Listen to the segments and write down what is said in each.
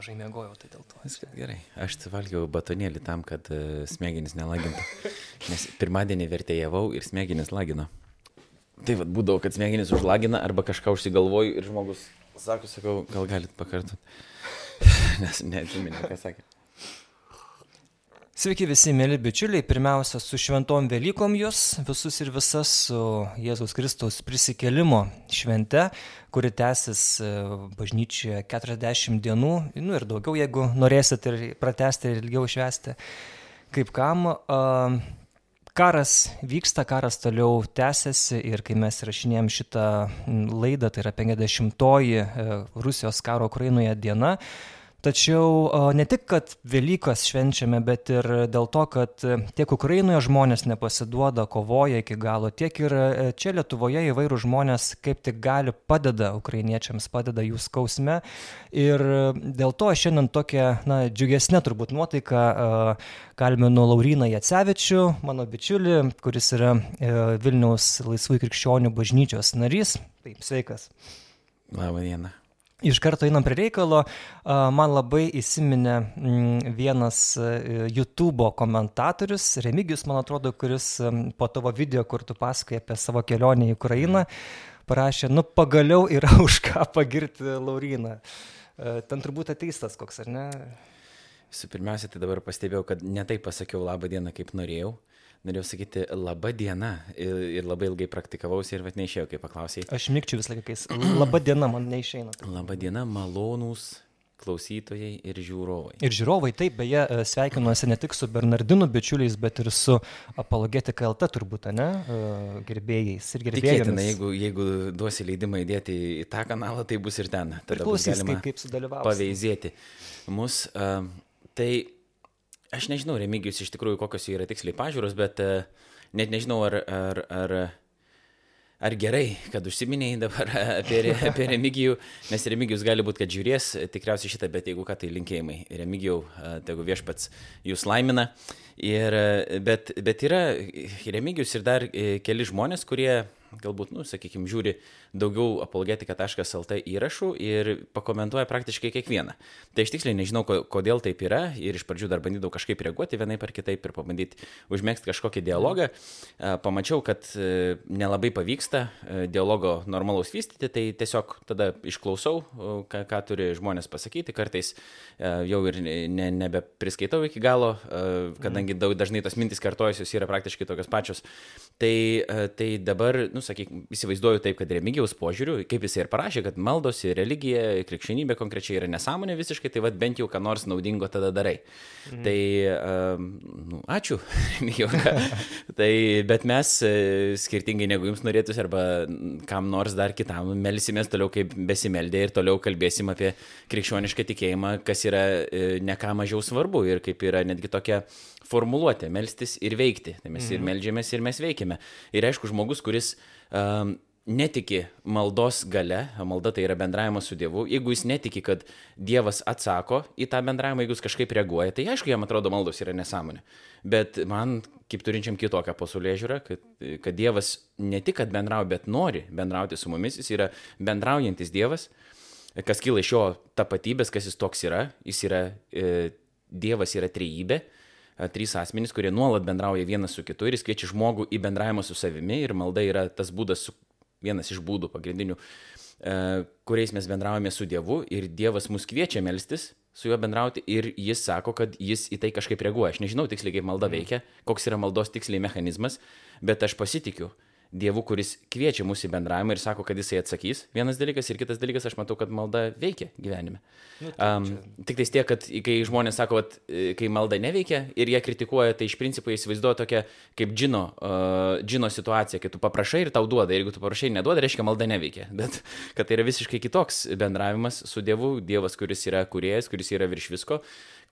mažai mėgojau, tai dėl to. Viskas gerai. Aš valgiau batonėlį tam, kad uh, smegenys nelagintų. Nes pirmadienį vertėjavau ir smegenys lagino. Tai vad būdavo, kad smegenys užlagina arba kažką užsigalvoju ir žmogus sako, sakau, gal galit pakartoti. Nes neatsimenu, ką sakė. Sveiki visi, mėly bičiuliai. Pirmiausia, su šventom Velykom jūs visus ir visas su Jėzaus Kristaus prisikelimo švente, kuri tęsis e, bažnyčioje 40 dienų, nu ir daugiau, jeigu norėsit ir pratesti ir ilgiau švesti. Kaip kam? Karas vyksta, karas toliau tęsiasi ir kai mes rašinėjom šitą laidą, tai yra 50-oji e, Rusijos karo Ukrainoje diena, Tačiau ne tik, kad Velykas švenčiame, bet ir dėl to, kad tiek Ukrainoje žmonės nepasiduoda, kovoja iki galo, tiek ir e, čia Lietuvoje įvairių žmonės kaip tik gali padeda ukrainiečiams, padeda jų skausme. Ir dėl to šiandien tokia, na, džiugesnė turbūt nuotaika kalbinu Lauriną Jacevičių, mano bičiulį, kuris yra e, Vilniaus laisvųjų krikščionių bažnyčios narys. Taip, sveikas. Labą dieną. Iš karto einam prie reikalo, man labai įsiminė mm, vienas YouTube komentatorius, Remigijus, man atrodo, kuris po tavo video, kur tu pasakoji apie savo kelionę į Ukrainą, parašė, nu pagaliau yra už ką pagirti Lauriną. Ten turbūt ateistas koks, ar ne? Visų pirmiausia, tai dabar pastebėjau, kad ne taip pasakiau labą dieną, kaip norėjau norėjau sakyti laba diena ir, ir labai ilgai praktikavausi ir vat neišėjau, kai paklausai. Aš mėgčiau visą laiką, kai laba diena man neišeina. Laba diena, malonūs klausytojai ir žiūrovai. Ir žiūrovai, taip, beje, e, sveikinuosi ne tik su Bernardinu bičiuliais, bet ir su Apologetika LT turbūt, ne, e, gerbėjais ir gerbėjais. Tikėtina, jeigu, jeigu duosi leidimą įdėti į tą kanalą, tai bus ir ten. Tada Priklausys, kaip, kaip sudalyvausi. Paveizėti mus. Uh, tai Aš nežinau, Remigijus iš tikrųjų kokios yra tiksliai pažiūros, bet uh, net nežinau, ar, ar, ar, ar gerai, kad užsiminėjai dabar apie, apie Remigijų, nes Remigijus gali būti, kad žiūrės tikriausiai šitą, bet jeigu ką, tai linkėjimai. Remigijau, uh, tegu viešpats jūs laimina. Ir, bet, bet yra Remigijus ir dar keli žmonės, kurie galbūt, nu, sakykime, žiūri daugiau apologetika.lt įrašų ir pakomentuoja praktiškai kiekvieną. Tai aš tiksliai nežinau, kodėl taip yra ir iš pradžių dar bandydavau kažkaip reaguoti vienaip ar kitaip ir pabandyti užmėgsti kažkokį dialogą. Pamačiau, kad e, nelabai pavyksta e, dialogo normalaus vystyti, tai tiesiog tada išklausau, ką, ką turi žmonės pasakyti, kartais e, jau ir ne, nebepriskaitau iki galo, kadangi daug, dažnai tos mintis kartojasios yra praktiškai tokios pačios. Tai, tai dabar, nu, nu, sakyk, įsivaizduoju taip, kad Remigiaus požiūriu, kaip jis ir parašė, kad maldos ir religija, krikščionybė konkrečiai yra nesąmonė visiškai, tai vad bent jau ką nors naudingo tada darai. Mm. Tai, um, nu, ačiū, Remigijau. tai, bet mes e, skirtingai negu jums norėtųsi arba kam nors dar kitam, melsimės toliau kaip besimeldė ir toliau kalbėsim apie krikščionišką tikėjimą, kas yra e, ne ką mažiau svarbu ir kaip yra netgi tokia formuluotė - melstis ir veikti. Tai mes mm. ir mhm. melžiamės, ir mes veikiame. Ir aišku, žmogus, kuris um, netiki maldos gale, malda tai yra bendravimas su Dievu, jeigu jis netiki, kad Dievas atsako į tą bendravimą, jeigu jis kažkaip reaguoja, tai aišku, jam atrodo maldos yra nesąmonė. Bet man, kaip turinčiam kitokią pasaulio žiūrą, kad, kad Dievas ne tik, kad bendrauja, bet nori bendrauti su mumis, jis yra bendraujantis Dievas, kas kyla iš jo tapatybės, kas jis toks yra, jis yra, e, Dievas yra trejybė, trys asmenys, kurie nuolat bendrauja vienas su kitu ir jis kviečia žmogų į bendravimą su savimi ir malda yra tas būdas, vienas iš būdų pagrindinių, kuriais mes bendraujame su Dievu ir Dievas mus kviečia melstis su juo bendrauti ir jis sako, kad jis į tai kažkaip reaguoja. Aš nežinau tiksliai, kaip malda mhm. veikia, koks yra maldos tiksliai mechanizmas, bet aš pasitikiu Dievu, kuris kviečia mūsų į bendravimą ir sako, kad jisai atsakys. Vienas dalykas ir kitas dalykas, aš matau, kad malda veikia gyvenime. Nu, tai um, tik tais tiek, kad kai žmonės sako, kad e, kai malda neveikia ir jie kritikuoja, tai iš principo įsivaizduoja tokia kaip džino, uh, džino situacija, kai tu paprašai ir tau duoda, ir jeigu tu paprašai neduoda, reiškia malda neveikia. Bet kad tai yra visiškai kitoks bendravimas su Dievu, Dievas, kuris yra kuriejas, kuris yra virš visko,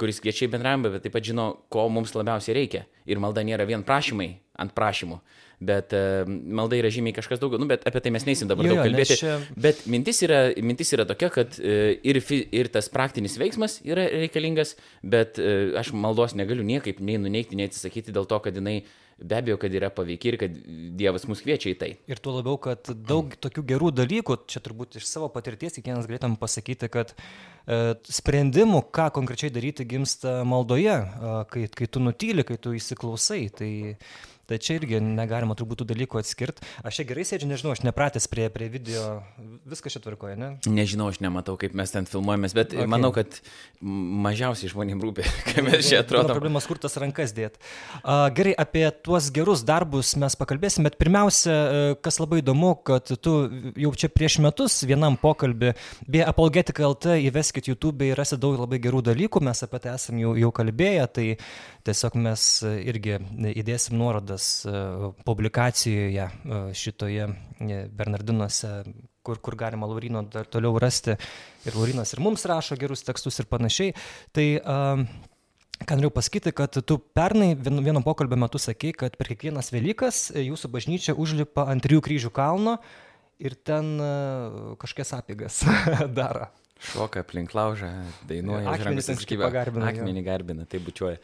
kuris kviečia į bendravimą, bet taip pat žino, ko mums labiausiai reikia. Ir malda nėra vien prašymai ant prašymų bet uh, malda yra žymiai kažkas daugiau, nu, bet apie tai mes neįsim dabar jo, daug kalbėti. Čia... Bet mintis yra, mintis yra tokia, kad uh, ir, fi, ir tas praktinis veiksmas yra reikalingas, bet uh, aš maldos negaliu niekaip nei nuneikti, nei atsisakyti dėl to, kad jinai be abejo, kad yra paveikia ir kad Dievas mus kviečia į tai. Ir tuo labiau, kad daug tokių gerų dalykų, čia turbūt iš savo patirties kiekvienas galėtum pasakyti, kad sprendimų, ką konkrečiai daryti gimsta maldoje, kai, kai tu nutyli, kai tu įsiklausai. Tai Tai čia irgi negalima turbūt tų dalykų atskirti. Aš čia gerai sėdžiu, nežinau, aš nepratęs prie, prie video, viskas čia tvarkoja, ne? Nežinau, aš nematau, kaip mes ten filmuojamės, bet okay. manau, kad mažiausiai žmonėms rūpi, kaip mes čia atrodome. Problemas, kur tas rankas dėt. Uh, gerai, apie tuos gerus darbus mes pakalbėsim, bet pirmiausia, kas labai įdomu, kad tu jau čia prieš metus vienam pokalbį, beje, Apologetika LT įveskit YouTube ir rasit daug labai gerų dalykų, mes apie tai esam jau, jau kalbėję, tai tiesiog mes irgi įdėsim nuorodą įrašas e, publikacijoje e, šitoje e, Bernardinuose, kur, kur galima Laurino dar toliau rasti. Ir Laurinas ir mums rašo gerus tekstus ir panašiai. Tai Ką noriu pasakyti, kad tu pernai vieno pokalbio metu sakei, kad per kiekvienas Velykas jūsų bažnyčia užlipa ant trijų kryžių kalno ir ten kažkokias apėgas daro. Šoka aplink laužą, dainuoja, skaipa garbina. Akmenį garbina, tai bučiuoja.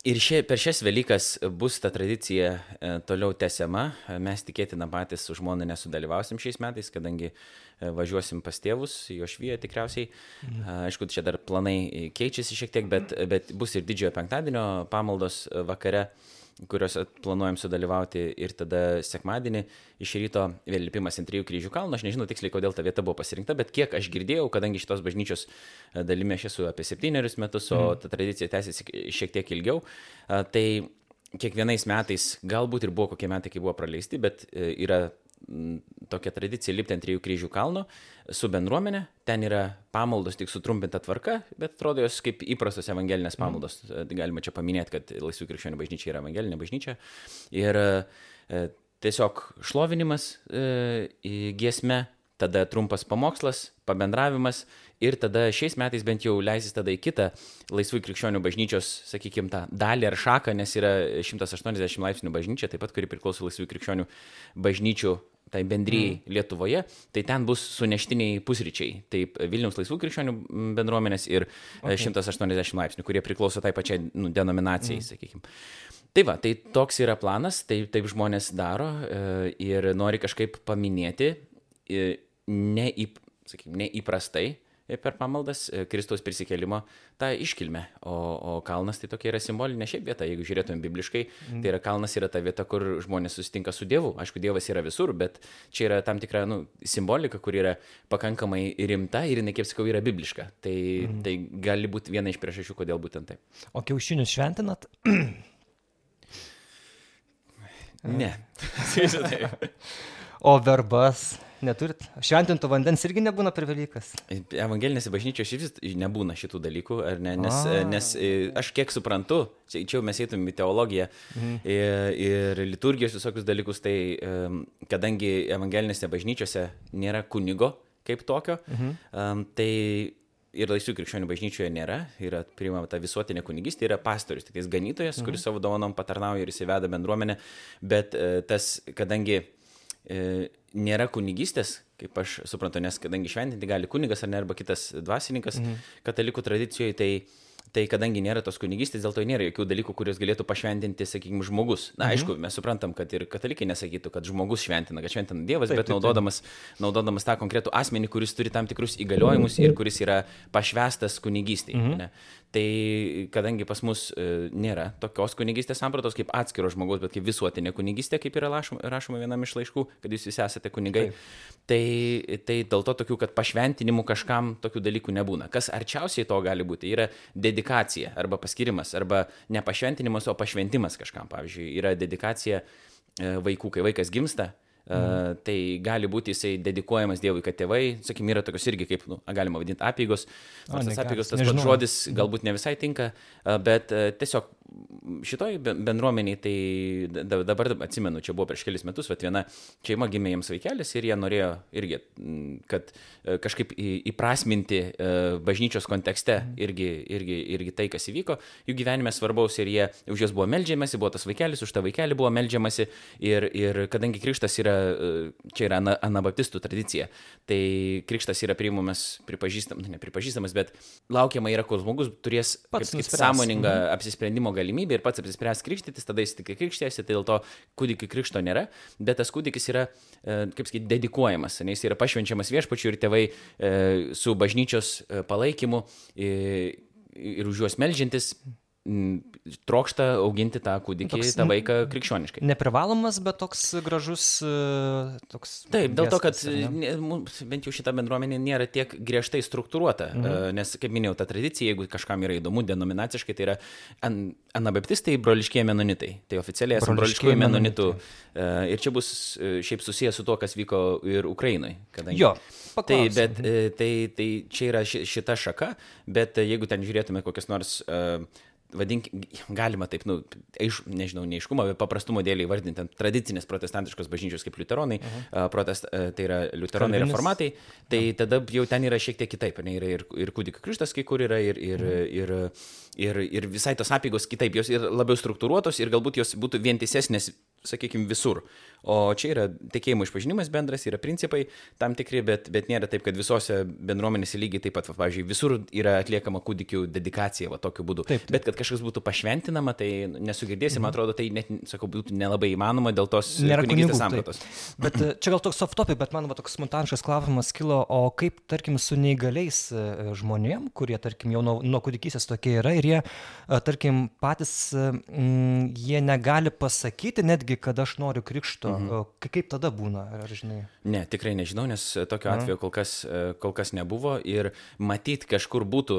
Ir šie, per šias Velykas bus ta tradicija e, toliau tęsiama. Mes tikėtina patys su žmona nesudalyvausim šiais metais, kadangi e, važiuosim pas tėvus, jo švyje tikriausiai. Mhm. Aišku, čia dar planai keičiasi šiek tiek, bet, bet bus ir didžiojo penktadienio pamaldos vakare. E, kuriuose planuojam sudalyvauti ir tada sekmadienį iš ryto vėl lipimas ant trijų kryžių kalno. Aš nežinau tiksliai, kodėl ta vieta buvo pasirinkta, bet kiek aš girdėjau, kadangi šitos bažnyčios e, dalimi aš esu apie septynerius metus, o mhm. ta tradicija tęsiasi šiek tiek ilgiau, e, tai kiekvienais metais, galbūt ir buvo kokie metai, kai buvo praleisti, bet e, yra tokia tradicija lipti ant trijų kryžių kalno su bendruomenė. Ten yra pamaldos tik sutrumpinta tvarka, bet atrodo jos kaip įprastos evangelinės mhm. pamaldos. Mm. Galima čia paminėti, kad Laisvų krikščionių bažnyčia yra evangelinė bažnyčia. Ir e, tiesiog šlovinimas e, giesme, tada trumpas pamokslas, pabendravimas ir tada šiais metais bent jau leisis tada į kitą laisvų krikščionių bažnyčios, sakykime, tą dalį ar šaką, nes yra 180 laipsnių bažnyčia, taip pat, kuri priklauso laisvų krikščionių bažnyčių tai bendryjai mm. Lietuvoje, tai ten bus suneštiniai pusryčiai. Taip, Vilniaus laisvų krikščionių bendruomenės ir e, okay. 180 laipsnių, kurie priklauso tai pačiai nu, denominacijai, mm. sakykime. Tai va, tai toks yra planas, taip, taip žmonės daro e, ir nori kažkaip paminėti e, neįp, sakykime, neįprastai per pamaldas e, Kristaus prisikėlimo tą iškilmę. O, o kalnas tai tokia yra simbolinė šiaip vieta, jeigu žiūrėtum bibliškai, mm. tai yra kalnas yra ta vieta, kur žmonės susitinka su Dievu. Aišku, Dievas yra visur, bet čia yra tam tikra nu, simbolika, kur yra pakankamai rimta ir jinai, kaip sakau, yra bibliška. Tai, mm. tai gali būti viena iš priežasčių, kodėl būtent taip. O kiaušinius šventinat? ne. o verbas? Neturit? Šventinto vandens irgi nebūna per Velykas. Evangelinėse bažnyčiose vis nebūna šitų dalykų, ar ne? Nes, A. nes e, aš kiek suprantu, čia jau mes eitum į teologiją mhm. ir, ir liturgijos visokius dalykus, tai kadangi evangelinėse bažnyčiose nėra kunigo kaip tokio, mhm. tai ir laisvų krikščionių bažnyčioje nėra, yra priimama ta visuotinė kunigystė, yra pastorius, tik jis ganytojas, mhm. kuris savo dovanom patarnauja ir įsiveda bendruomenę, bet uh, tas, kadangi nėra kunigystės, kaip aš suprantu, nes kadangi šventinti gali kunigas ar ne, arba kitas dvasininkas mhm. katalikų tradicijoje, tai Tai kadangi nėra tos kunigystės, dėl to nėra jokių dalykų, kuriuos galėtų pašventinti, sakykime, žmogus. Na, mhm. aišku, mes suprantam, kad ir katalikai nesakytų, kad žmogus šventina, kad šventina Dievas, taip, bet taip, naudodamas, taip. naudodamas tą konkretų asmenį, kuris turi tam tikrus įgaliojimus ir kuris yra pašvestas kunigystėje. Mhm. Tai kadangi pas mus e, nėra tokios kunigystės sampratos kaip atskiro žmogaus, bet kaip visuotinė kunigystė, kaip yra rašoma, rašoma vienam iš laiškų, kad jūs visi esate kunigai, tai, tai dėl to tokių, kad pašventinimų kažkam tokių dalykų nebūna. Kas arčiausiai to gali būti, yra dedikacija arba paskirimas, arba ne pašventinimas, o pašventimas kažkam. Pavyzdžiui, yra dedikacija e, vaikų, kai vaikas gimsta, Uh, tai gali būti jisai dedikuojamas Dievui, kad tėvai, sakykime, yra tokios irgi, kaip nu, galima vadinti, apygos. Nors tas apygos, tas pats žodis galbūt ne visai tinka, uh, bet uh, tiesiog šitoj bendruomeniai, tai dabar atsimenu, čia buvo prieš kelis metus, bet viena šeima gimė jiems vaikelis ir jie norėjo irgi, kad e, kažkaip įprasminti e, bažnyčios kontekste irgi, irgi, irgi tai, kas įvyko, jų gyvenime svarbaus ir jie už juos buvo melžiamasi, buvo tas vaikelis, už tą vaikelį buvo melžiamasi ir, ir kadangi krikštas yra, e, čia yra anabaptistų tradicija, tai krikštas yra priimamas, pripažįstamas, ne pripažįstamas, bet laukiama yra, kol žmogus turės kaip, kaip sąmoningą mhm. apsisprendimo galimybę galimybė ir pats apsispręs krikštytis, tada jis tik krikštėsi, tai dėl to kūdikių krikšto nėra, bet tas kūdikis yra, e, kaip sakyti, dedikuojamas, nes jis yra pašvenčiamas viešpačiu ir tėvai e, su bažnyčios palaikymu ir už juos melžintis trokšta auginti tą kūdikį, toks, tą vaiką krikščioniškai. Neprivalomas, bet toks gražus. E, toks Taip, dėl to, kad ne, bent jau šita bendruomenė nėra tiek griežtai struktūruota, mhm. nes, kaip minėjau, ta tradicija, jeigu kažkam yra įdomu denominaciškai, tai yra an, anabaptistai, broliškieji menonitai. Tai oficialiai esame broliškieji menonitų. E, ir čia bus e, šiaip susijęs su to, kas vyko ir Ukrainoje. Kadangi... Jo. Paklausim. Tai, bet, tai, tai čia yra šita šaka, bet jeigu ten žiūrėtume kokias nors uh, vadink, galima taip, nu, aiš, nežinau, neiškumo, bet paprastumo dėlį įvardinti tradicinės protestantiškos bažnyčios kaip liuteronai, uh mhm. -huh. protest, tai yra liuteronai Kalvinis. reformatai, tai ja. tada jau ten yra šiek tiek kitaip, ne, yra ir, ir kūdikio krikštas kai kur yra, ir, ir, uh mhm. -huh. ir, ir, ir visai tos apygos kitaip, jos yra labiau struktūruotos ir galbūt jos būtų vientisesnės, sakykime, visur. O čia yra tikėjimo išpažinimas bendras, yra principai tam tikri, bet, bet nėra taip, kad visose bendruomenėse lygiai taip pat, va, pavyzdžiui, visur yra atliekama kūdikių dedikacija, va, tokiu būdu. Taip, taip. Bet kad kažkas būtų pašventinama, tai nesugirdėsi, mhm. man atrodo, tai net, sakau, būtų nelabai įmanoma dėl tos kunigystės sampratos. Bet e, čia gal toks soft topic, bet man va, toks spontaniškas klausimas kilo, o kaip, tarkim, su neįgaliais e, žmonėm, kurie, tarkim, jau nuo, nuo kūdikystės tokie yra ir jie, e, tarkim, patys, m, jie negali pasakyti netgi, kad aš noriu krikšto. Mhm. Kaip tada būna, ar žinai? Ne, tikrai nežinau, nes tokio atveju kol kas, kol kas nebuvo ir matyt kažkur būtų,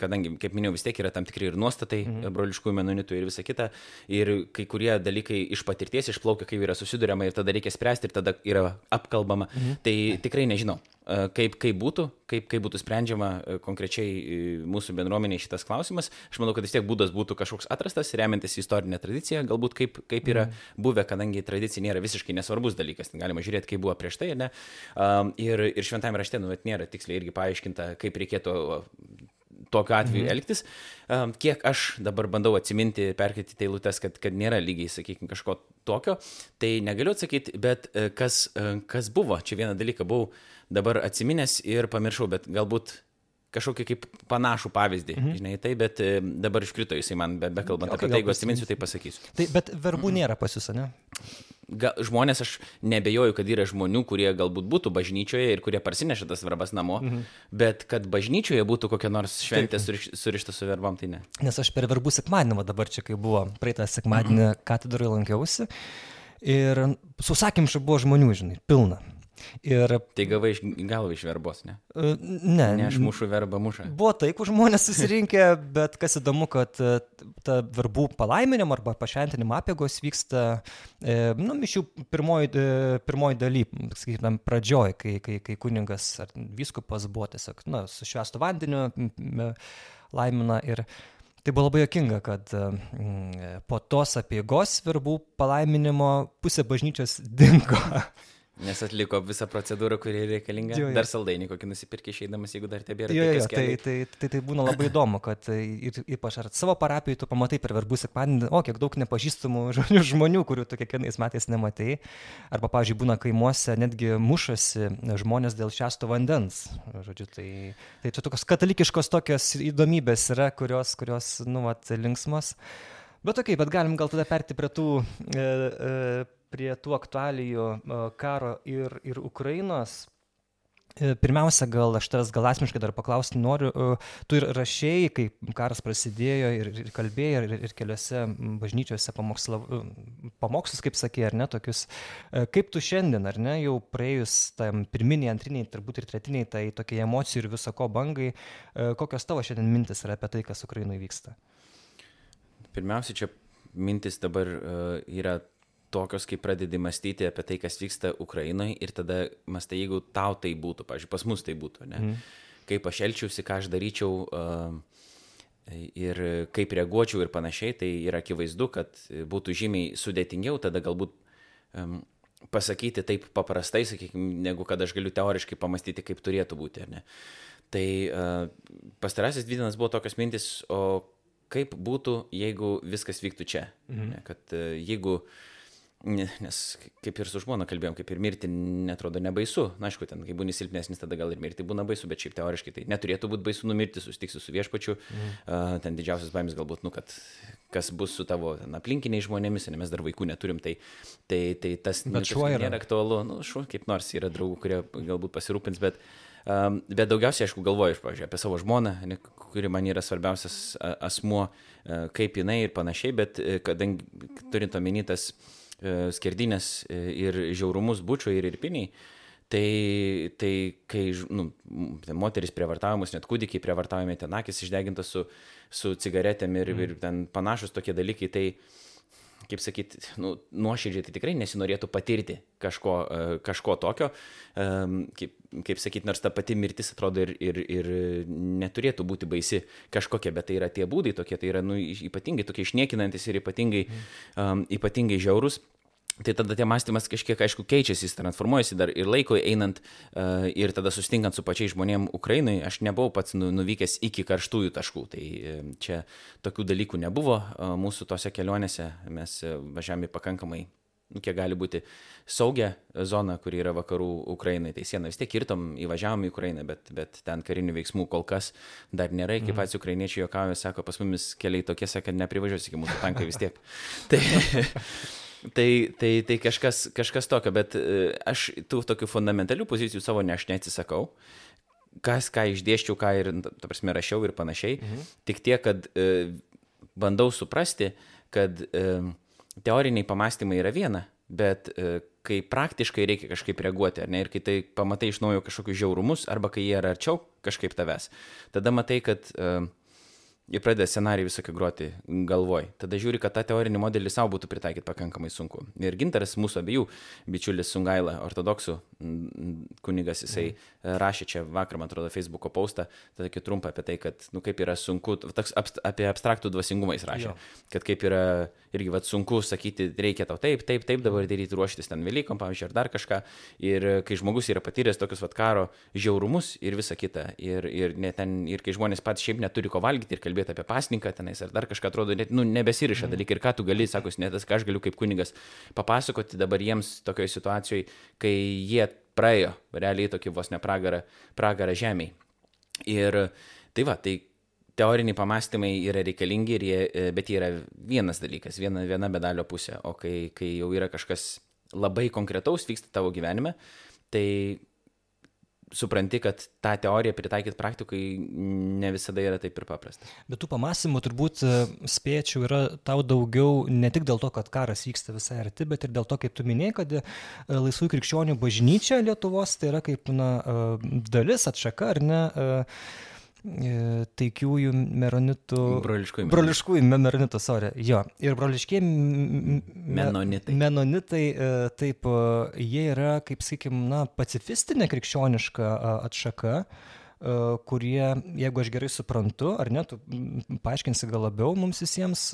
kadangi, kaip minėjau, vis tiek yra tam tikri ir nuostatai mhm. broliškųjų menonitų ir visa kita. Ir kai kurie dalykai iš patirties išplaukia, kai yra susidurima ir tada reikia spręsti ir tada yra apkalbama. Mhm. Tai tikrai nežinau, kaip, kaip būtų, kaip, kaip būtų sprendžiama konkrečiai mūsų bendruomeniai šitas klausimas. Aš manau, kad vis tiek būdas būtų kažkoks atrastas, remiantis istorinę tradiciją, galbūt kaip, kaip yra mhm. buvę, kadangi tradicija nėra visiškai nesvarbus dalykas, galima žiūrėti, kaip buvo prieš tai, ne? Ir, ir šventame rašte, nu, nėra tiksliai irgi paaiškinta, kaip reikėtų tokiu atveju mhm. elgtis. Kiek aš dabar bandau atsiminti, perkėti eilutes, kad, kad nėra lygiai, sakykime, kažko tokio, tai negaliu atsakyti, bet e, kas, e, kas buvo, čia vieną dalyką buvau dabar atsiminęs ir pamiršau, bet galbūt kažkokį kaip panašų pavyzdį, mhm. žinai, tai, bet e, dabar iškrito jisai man, be, bekalbant okay, apie tai, jeigu atsiminsiu, tai pasakysiu. Tai, bet verbų mhm. nėra pas jūs, ne? Ga, žmonės, aš nebejoju, kad yra žmonių, kurie galbūt būtų bažnyčioje ir kurie parsineša tas verbas namo, mhm. bet kad bažnyčioje būtų kokia nors šventė suriš, surišta su verbom, tai ne. Nes aš per verbų sekmadienį, dabar čia kai buvo, praeitą sekmadienį mhm. katedroje lankiausi ir su sakymšu buvo žmonių, žinai, pilna. Ir... Tai gavai iš galvo iš verbos, ne? E, ne. Ne, aš mušu verbą mušą. Buvo taip, kur žmonės susirinkę, bet kas įdomu, kad e, ta verbų palaiminimo arba pašventinimo apėgos vyksta, e, nu, mišių pirmoji, pirmoji daly, sakykime, pradžioj, kai, kai, kai kuningas ar vyskupas buvo tiesiog, na, su švestų vandeniu laimina ir Tai buvo labai jokinga, kad po tos apėgos verbų palaiminimo pusė bažnyčios dingo. Nes atliko visą procedūrą, kuri reikalinga. Jo, jo. Dar saldainį kokį nusipirkė išeidamas, jeigu dar tebėra. Jo, jo, tai, tai, tai, tai būna labai įdomu, kad ir, ypač ar savo parapijoje tu pamatai per verbų sekmadienį, o kiek daug nepažįstamų žmonių, kurių tu kiekvienais metais nematai. Arba, pavyzdžiui, būna kaimuose netgi mušasi žmonės dėl šešto vandens. Žodžiu, tai, tai čia tokios katalikiškos tokios įdomybės yra, kurios, kurios nu, vat, linksmos. Bet okei, okay, bet galim gal tada perti prie tų e, e, prie tų aktualijų e, karo ir, ir Ukrainos. E, pirmiausia, gal aš tavęs gal asmeniškai dar paklausti noriu, e, tu ir rašėjai, kai karas prasidėjo ir, ir kalbėjai, ir, ir keliose bažnyčiose pamokslus, kaip sakė, ar ne, tokius. Kaip tu šiandien, ar ne, jau praėjus tam pirminiai, antriniai, turbūt ir tretiniai, tai tokie emocijų ir viso ko bangai, kokios tavo šiandien mintis yra apie tai, kas Ukrainoje vyksta? Pirmiausia, čia mintis dabar yra tokios, kai pradedi mąstyti apie tai, kas vyksta Ukrainoje ir tada mastai, jeigu tau tai būtų, pažiūrėjau, pas mus tai būtų, ne? Mm. Kaip aš elčiausi, ką aš daryčiau uh, ir kaip reaguočiau ir panašiai, tai yra akivaizdu, kad būtų žymiai sudėtingiau tada galbūt um, pasakyti taip paprastai, sakykime, negu kad aš galiu teoriškai pamastyti, kaip turėtų būti, ar ne? Tai uh, pastarasis dvi dienas buvo tokios mintis, o kaip būtų, jeigu viskas vyktų čia. Mhm. Ne, kad uh, jeigu uh, Nes kaip ir su žmona kalbėjom, kaip ir mirti netrodo nebaisu. Na, aišku, ten, kai būni silpnesnis, tada gal ir mirti būna baisu, bet šiaip teoriškai tai neturėtų būti baisu numirti, susitiksi su viešpačiu. Mm. Uh, ten didžiausias baimės galbūt, nu, kad kas bus su tavo ten, aplinkiniais žmonėmis, nes mes dar vaikų neturim, tai, tai, tai tas nu, nėra aktualu. Nu, šuo kaip nors yra draugų, kurie galbūt pasirūpins, bet, um, bet daugiausiai, aišku, galvoju, pavyzdžiui, apie savo žmoną, ne, kuri man yra svarbiausias asmuo, kaip jinai ir panašiai, bet uh, kadangi turint omeny tas uh, E, skerdinės e, ir žiaurumus bučio ir irpiniai, tai, tai kai nu, moteris prievartavimus, net kūdikiai prievartavimai, ten akis išdegintas su, su cigaretėm ir, mm. ir ten panašus tokie dalykai, tai kaip sakyti, nu, nuoširdžiai tai tikrai nesinorėtų patirti kažko, e, kažko tokio, kaip, kaip sakyti, nors ta pati mirtis atrodo ir, ir, ir neturėtų būti baisi kažkokia, bet tai yra tie būdai tokie, tai yra nu, ypatingai tokie išniekinantis ir ypatingai, um, ypatingai žiaurus. Tai tada tie mąstymas kažkiek, aišku, keičiasi, jis transformuojasi dar ir laiko einant uh, ir tada sustinkant su pačiais žmonėmis Ukrainai, aš nebuvau pats nu, nuvykęs iki karštųjų taškų. Tai uh, čia tokių dalykų nebuvo uh, mūsų tose kelionėse, mes važiavome pakankamai, nu, kiek gali būti saugia zona, kuri yra vakarų Ukrainai. Tai sieną vis tiek kirtom, įvažiavom į Ukrainą, bet, bet ten karinių veiksmų kol kas dar nėra. Kaip mhm. pats ukrainiečiai juokauja, sako, pas mumis keliai tokie, kad neprivažiuosi iki mūsų tankai vis tiek. tai, Tai, tai, tai kažkas, kažkas tokio, bet e, aš tų tokių fundamentalių pozicijų savo ne aš neatsisakau. Kas, ką išdėščiau, ką ir, ta prasme, rašiau ir panašiai. Mhm. Tik tiek, kad e, bandau suprasti, kad e, teoriniai pamastymai yra viena, bet e, kai praktiškai reikia kažkaip reaguoti, ar ne, ir kai tai pamatai iš naujo kažkokius žiaurumus, arba kai jie yra arčiau kažkaip tavęs, tada matai, kad e, Jie pradeda scenarijų visokį groti galvoj. Tada žiūri, kad tą teorinį modelį savo būtų pritaikyti pakankamai sunku. Ir Gintaras, mūsų abiejų bičiulis Sungaila, ortodoksų kunigas, jisai mm. rašė čia vakar, man atrodo, Facebook'o postą, tokį trumpą apie tai, kad, nu, kaip yra sunku, toks abst, apie abstraktų dvasingumą jis rašė, jo. kad kaip yra irgi, vad, sunku sakyti, reikia tau taip, taip, taip dabar daryti, ruoštis ten Velykom, pavyzdžiui, ar dar kažką. Ir kai žmogus yra patyręs tokius, vad, karo žiaurumus ir visa kita, ir, ir, ten, ir kai žmonės patys šiaip neturi ko valgyti ir kalbėti, kalbėti apie pasninką tenais ar dar kažką, atrodo, net, nu, nebesiriša mm. dalykai ir ką tu gali, sakos, net tas, ką aš galiu kaip kunigas papasakoti dabar jiems tokioje situacijoje, kai jie praėjo realiai tokį vos ne pragarą, pragarą žemiai. Ir tai va, tai teoriniai pamastymai yra reikalingi, jie, e, bet jie yra vienas dalykas, viena, viena medalio pusė, o kai, kai jau yra kažkas labai konkretaus vyksta tavo gyvenime, tai supranti, kad tą teoriją pritaikyti praktikai ne visada yra taip ir paprasta. Bet tų pamastymų turbūt e, spėčiau yra tau daugiau ne tik dėl to, kad karas vyksta visai arti, bet ir dėl to, kaip tu minėjai, kad e, laisvų krikščionių bažnyčia Lietuvos tai yra kaip na, e, dalis atšaka ar ne E, taikiųjų meronitų. Broliškųjų. Broliškųjų meronitų, sorry. Jo. Ir broliškiai menonitai. Menonitai, e, taip, e, jie yra, kaip sakykim, na, pacifistinė krikščioniška atšaka kurie, jeigu aš gerai suprantu, ar ne, tu paaiškinsi gal labiau mums visiems,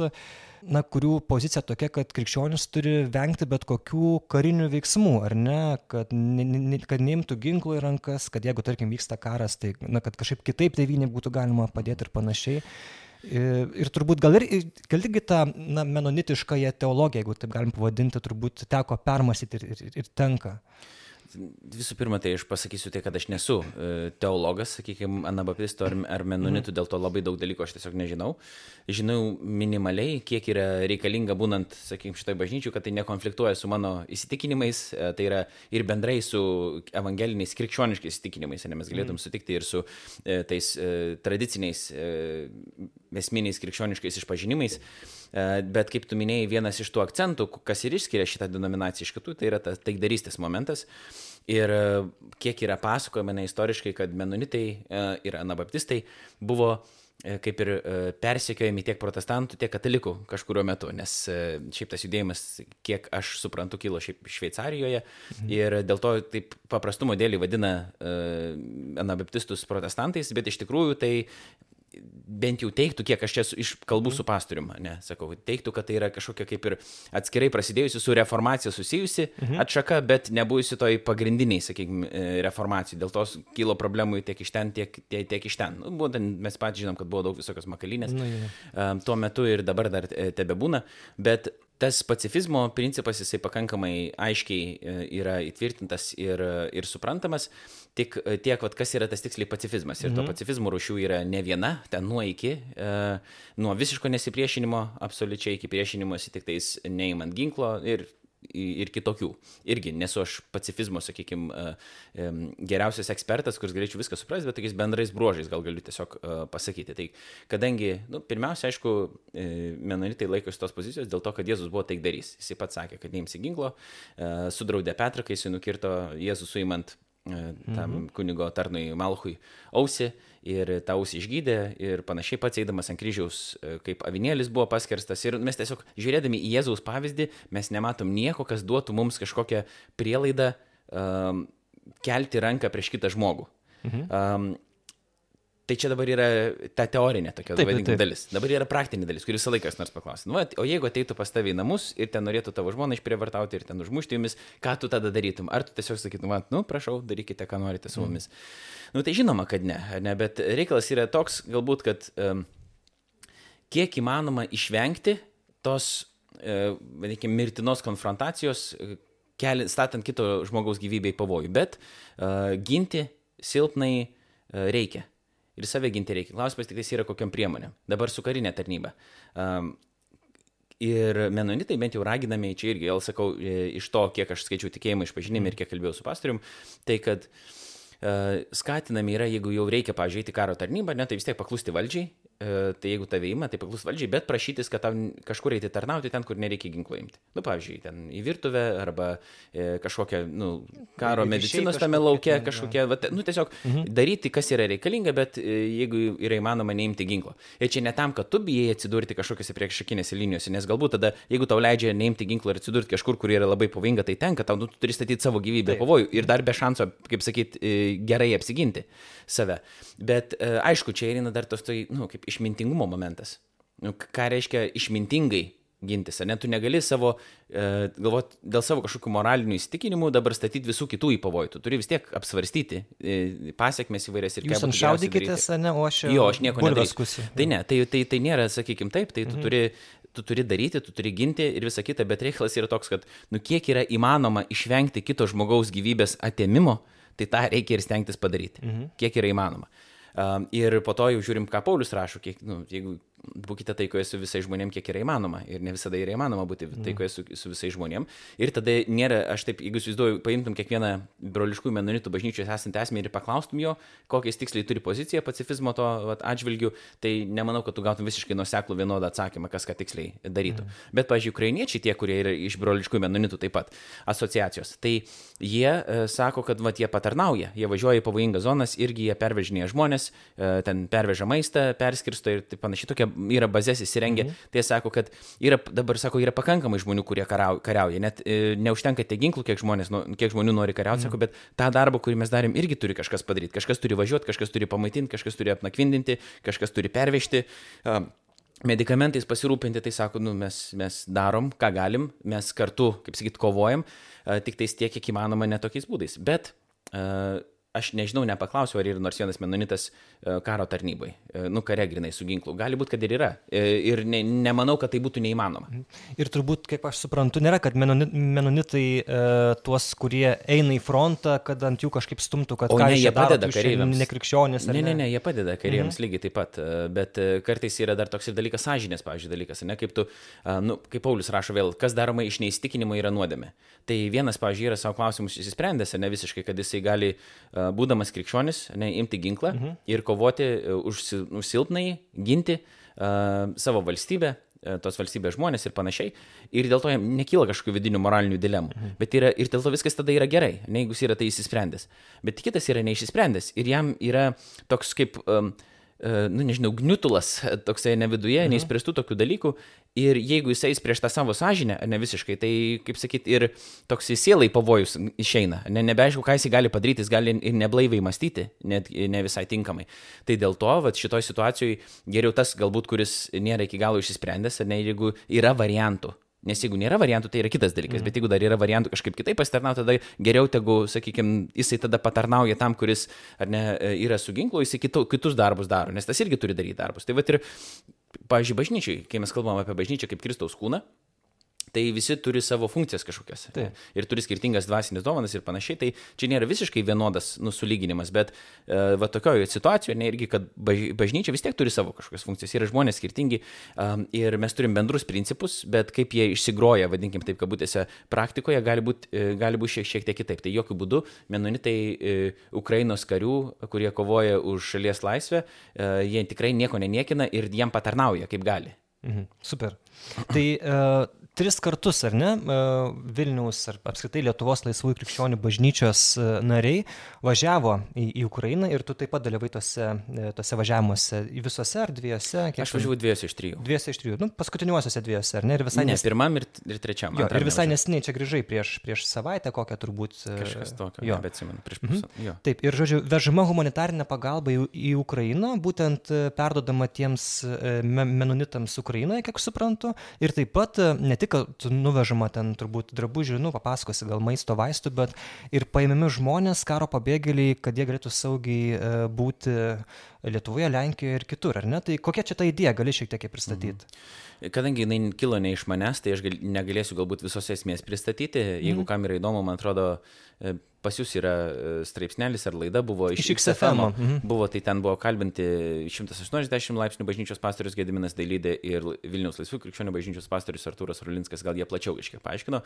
na, kurių pozicija tokia, kad krikščionis turi vengti bet kokių karinių veiksmų, ar ne, kad, ne, ne, kad neimtų ginklų į rankas, kad jeigu, tarkim, vyksta karas, tai, na, kad kažkaip kitaip tėvynė būtų galima padėti ir panašiai. Ir, ir turbūt gal ir, gal irgi tą na, menonitiškąją teologiją, jeigu taip galim pavadinti, turbūt teko permastyti ir, ir, ir tenka. Visų pirma, tai aš pasakysiu tai, kad aš nesu e, teologas, sakykime, anabapisto ar, ar menonitų, mhm. dėl to labai daug dalykų aš tiesiog nežinau. Žinau minimaliai, kiek yra reikalinga būnant, sakykime, šitoj bažnyčiui, kad tai nekonfliktuoja su mano įsitikinimais, e, tai yra ir bendrai su evangeliniais krikščioniškais įsitikinimais, nes mes galėtum mhm. sutikti ir su e, tais tradiciniais esminiais krikščioniškais išpažinimais. E, bet kaip tu minėjai, vienas iš tų akcentų, kas ir išskiria šitą denominaciją iš kitų, tai yra tas taikdarystės momentas. Ir e, kiek yra pasakojama istoriškai, kad menonitai e, ir anabaptistai buvo kaip ir persekiojami tiek protestantų, tiek katalikų kažkurio metu, nes šiaip tas judėjimas, kiek aš suprantu, kilo šiaip Šveicarijoje mhm. ir dėl to taip paprastumo dėlį vadina anabaptistus protestantais, bet iš tikrųjų tai bent jau teiktų, kiek aš čia iš kalbų su pastorium, ne, sakau, teiktų, kad tai yra kažkokia kaip ir atskirai prasidėjusi su reformacija susijusi mhm. atšaka, bet nebuvusi toj pagrindiniai, sakykime, reformacijai. Dėl to kilo problemų tiek iš ten, tiek, tiek, tiek iš ten. Nu, būtent mes patys žinom, kad buvo daug visokios makalinės. Nu, ja. Tuo metu ir dabar dar e, tebe būna, bet tas pacifizmo principas, jisai pakankamai aiškiai e, yra įtvirtintas ir, ir suprantamas, tik tiek, vat, kas yra tas tiksliai pacifizmas. Ir mhm. to pacifizmo rūšių yra ne viena, ten nuo iki, e, nuo visiško nesipriešinimo absoliučiai iki priešinimosi tik tais neįmant ginklo ir ir kitokių. Irgi nesu aš pacifizmo, sakykime, geriausias ekspertas, kuris galėčiau viską suprasti, bet tokiais bendrais bruožais gal galiu tiesiog e, pasakyti. Tai kadangi, nu, pirmiausia, aišku, e, menonitai laikosi tos pozicijos dėl to, kad Jėzus buvo taikdarys. Jis pats sakė, kad neimsi ginklo, e, sudraudė Petrą, kai jis nukirto Jėzų suimant tam mhm. kunigo tarnui Malchui ausį ir tą ausį išgydė ir panašiai pats eidamas ant kryžiaus, e, kaip avinėlis buvo paskerstas. Ir mes tiesiog žiūrėdami į Jėzaus pavyzdį, mes nematom nieko, kas duotų mums kažkokią prielaidą um, kelti ranką prieš kitą žmogų. Mhm. Um, Tai čia dabar yra ta teorinė tokia taip, taip, taip. dalis. Dabar yra praktinė dalis, kuris visą laiką nors paklausė. Nu, o jeigu ateitų pas tavį į namus ir ten norėtų tavo žmoną išprievartauti ir ten užmušti jumis, ką tu tada darytum? Ar tu tiesiog sakytum, nu, prašau, darykite, ką norite su mumis. Mm. Nu, tai žinoma, kad ne, ne, bet reikalas yra toks, galbūt, kad um, kiek įmanoma išvengti tos, uh, vadinkim, mirtinos konfrontacijos, keli, statant kito žmogaus gyvybę į pavojų, bet uh, ginti silpnai uh, reikia ir save ginti reikia. Klausimas tik tai yra kokiam priemonėm. Dabar su karinė tarnyba. Um, ir menonitai bent jau raginami, čia irgi, gal sakau, e, iš to, kiek aš skaičiau tikėjimą išpažinimą ir kiek kalbėjau su pastorium, tai kad uh, skatinami yra, jeigu jau reikia, pažiūrėti karo tarnybą, ne, tai vis tiek paklusti valdžiai tai jeigu tave įima, tai paklus valdžiai, bet prašytis, kad tau kažkur eiti tarnauti ten, kur nereikia ginklo imti. Nu, pavyzdžiui, ten į virtuvę arba e, kažkokią, nu, karo medicinos tame laukia, kažkokia, va, nu, tiesiog mhm. daryti, kas yra reikalinga, bet e, jeigu yra įmanoma neimti ginklo. Ir čia ne tam, kad tu bijai atsidurti kažkokiose priekšakinėse linijose, nes galbūt tada, jeigu tau leidžia neimti ginklo ir atsidurti kažkur, kur yra labai pavojinga, tai tenka, tau nu, tu turi statyti savo gyvybę pavojų ir dar be šanso, kaip sakyti, e, gerai apsiginti save. Bet e, aišku, čia eina dar tos, tai, nu, kaip išmintingumo momentas. Nu, ką reiškia išmintingai gintis, ne, tu negali savo, e, galvot, dėl savo kažkokių moralinių įsitikinimų dabar statyti visų kitų į pavojų. Tu turi vis tiek apsvarstyti e, pasiekmes įvairias ir Jūs šaudykitės, ne, o aš jau. Jo, aš nieko nedarysiu. Tai ne, tai, tai, tai nėra, sakykime, taip, tai tu mhm. turi tu turi daryti, tu turi ginti ir visa kita, bet reikalas yra toks, kad, nu, kiek yra įmanoma išvengti kito žmogaus gyvybės atėmimo, tai tą reikia ir stengtis padaryti, mhm. kiek yra įmanoma. Um, ir po to jau žiūrim, ką Paulius rašo, kiek, nu, jeigu būkite taikoje su visais žmonėmis, kiek yra įmanoma. Ir ne visada yra įmanoma būti mm. taikoje su, su visais žmonėmis. Ir tada nėra, aš taip, jeigu įsivaizduoju, paimtum kiekvieną broliškų menonitų bažnyčios esantį asmenį ir paklaustum jo, kokiais tiksliai turi poziciją pacifizmo to vat, atžvilgių, tai nemanau, kad tu gautum visiškai nuseklų vienodą atsakymą, kas ką tiksliai darytų. Mm. Bet, pažiūrėjau, ukrainiečiai, tie, kurie yra iš broliškų menonitų taip pat asociacijos, tai jie e, sako, kad vat, jie patarnauja, jie važiuoja į pavojingas zonas, irgi jie pervežinėja žmonės, e, ten perveža maistą, perskirsto ir panašiai tokia yra bazės įsirengę, mhm. tai sako, kad yra, dabar sako, yra pakankamai žmonių, kurie kariauja. Net e, neužtenka tiek ginklų, kiek, žmonės, nu, kiek žmonių nori kariauti, mhm. sako, bet tą darbą, kurį mes darėm, irgi turi kažkas padaryti. Kažkas turi važiuoti, kažkas turi pamaitinti, kažkas turi apnakvindinti, kažkas turi pervežti. Uh, medikamentais pasirūpinti, tai sako, nu, mes, mes darom, ką galim, mes kartu, kaip sakyt, kovojam, tik tais tiek, kiek įmanoma, netokiais būdais. Bet uh, aš nežinau, nepaklausiau, ar yra nors vienas menonitas e, karo tarnybai, e, nu, kare grinai su ginklu. Gali būti, kad ir yra. E, ir ne, nemanau, kad tai būtų neįmanoma. Ir turbūt, kaip aš suprantu, nėra, kad menonitai e, tuos, kurie eina į frontą, kad ant jų kažkaip stumtų, kad o ne, jie padeda kareiviams. Nekrikščionis. Ne, ne, ne, jie padeda kareiviams mhm. lygiai taip pat. Bet kartais yra dar toks ir dalykas sąžinės, pavyzdžiui, dalykas, ne kaip tu, nu, kaip Paulius rašo vėl, kas daroma iš neįstikinimo yra nuodėmė. Tai vienas, pavyzdžiui, yra savo klausimus įsisprendęs, ne visiškai, kad jisai gali uh, būdamas krikščionis, ne, imti ginklą mhm. ir kovoti e, už, silpnai, ginti uh, savo valstybę, uh, tos valstybės žmonės ir panašiai. Ir dėl to jam nekyla kažkokių vidinių moralinių dilemų. Mhm. Bet yra, ir dėl to viskas tada yra gerai, ne jeigu jis yra tai įsisprendęs. Bet kitas yra neišsisprendęs ir jam yra toks kaip... Um, nu, nežinau, gniutulas toksai ne viduje, mhm. neįspręstų tokių dalykų Ir jeigu jis eis prieš tą savo sąžinę, ne visiškai, tai, kaip sakyt, ir toks į pavojus išeina. Ne, nebeaišku, ką jis gali padaryti, jis gali ir neblaiviai mąstyti, net ne visai tinkamai. Tai dėl to, va, šitoj situacijoje geriau tas galbūt, kuris nėra iki galo išsisprendęs, ar ne, jeigu yra variantų. Nes jeigu nėra variantų, tai yra kitas dalykas, mm. bet jeigu dar yra variantų kažkaip kitaip pasitarnauti, tada geriau tegu, sakykime, jisai tada patarnauja tam, kuris, ne, yra su ginklu, jisai kitu, kitus darbus daro, nes tas irgi turi daryti darbus. Tai va ir pavyzdžiui, bažnyčiai, kai mes kalbam apie bažnyčią kaip Kristaus kūną, Tai visi turi savo funkcijas kažkokias. Taip. Ir turi skirtingas dvasinės dovanas ir panašiai. Tai čia nėra visiškai vienodas nusulyginimas, bet uh, va tokioje situacijoje, ne irgi, kad baž, bažnyčia vis tiek turi savo kažkokias funkcijas. Yra žmonės skirtingi um, ir mes turim bendrus principus, bet kaip jie išsigroja, vadinkim taip, kabutėse, praktikoje gali būti gali būt šiek, šiek tiek kitaip. Tai jokių būdų menonitai uh, Ukrainos karių, kurie kovoja už šalies laisvę, uh, jie tikrai nieko neniekina ir jiem patarnauja kaip gali. Mhm. Super. Tai uh, tris kartus, ar ne, e, Vilniaus ar apskritai Lietuvos laisvųjų krikščionių bažnyčios e, nariai važiavo į, į Ukrainą ir tu taip pat dalyvai tose, tose važiavimuose, visose ar dviejose? Aš važiavau dviejose iš trijų. Dviejose iš trijų, nu, paskutiniuosiuose dviejose, ar ne? Ir visai ne, nes... pirmam ir, ir trečiam. Jo, ir visai nesiniai čia grįžai prieš, prieš savaitę, kokią turbūt. Kažkas tokio, jo, bet atsimenu, prieš pusę. Mhm. Jo. Taip, ir žodžiu, vežama humanitarinė pagalba į, į Ukrainą, būtent perdodama tiems menonitams Ukrainoje, kiek suprantu, ir taip pat ne tik nuvežama ten turbūt drabužių, nu, papasakosi gal maisto vaistų, bet ir paėmimi žmonės, karo pabėgėliai, kad jie galėtų saugiai e, būti Lietuvoje, Lenkijoje ir kitur, ar ne? Tai kokia čia ta idėja, gali šiek tiek pristatyti? Mhm. Kadangi jinai kilo ne iš manęs, tai aš gal, negalėsiu galbūt visos esmės pristatyti. Jeigu mhm. kam yra įdomu, man atrodo, e, pas jūs yra e, straipsnelis ar laida buvo iš, iš XFM. Mhm. Buvo, tai ten buvo kalbinti 180 laipsnių bažnyčios pastorius Gediminas Dailydė ir Vilniaus laisvų krikščionių bažnyčios pastorius Artūras Rulinskas, gal jie plačiau iškiek paaiškino.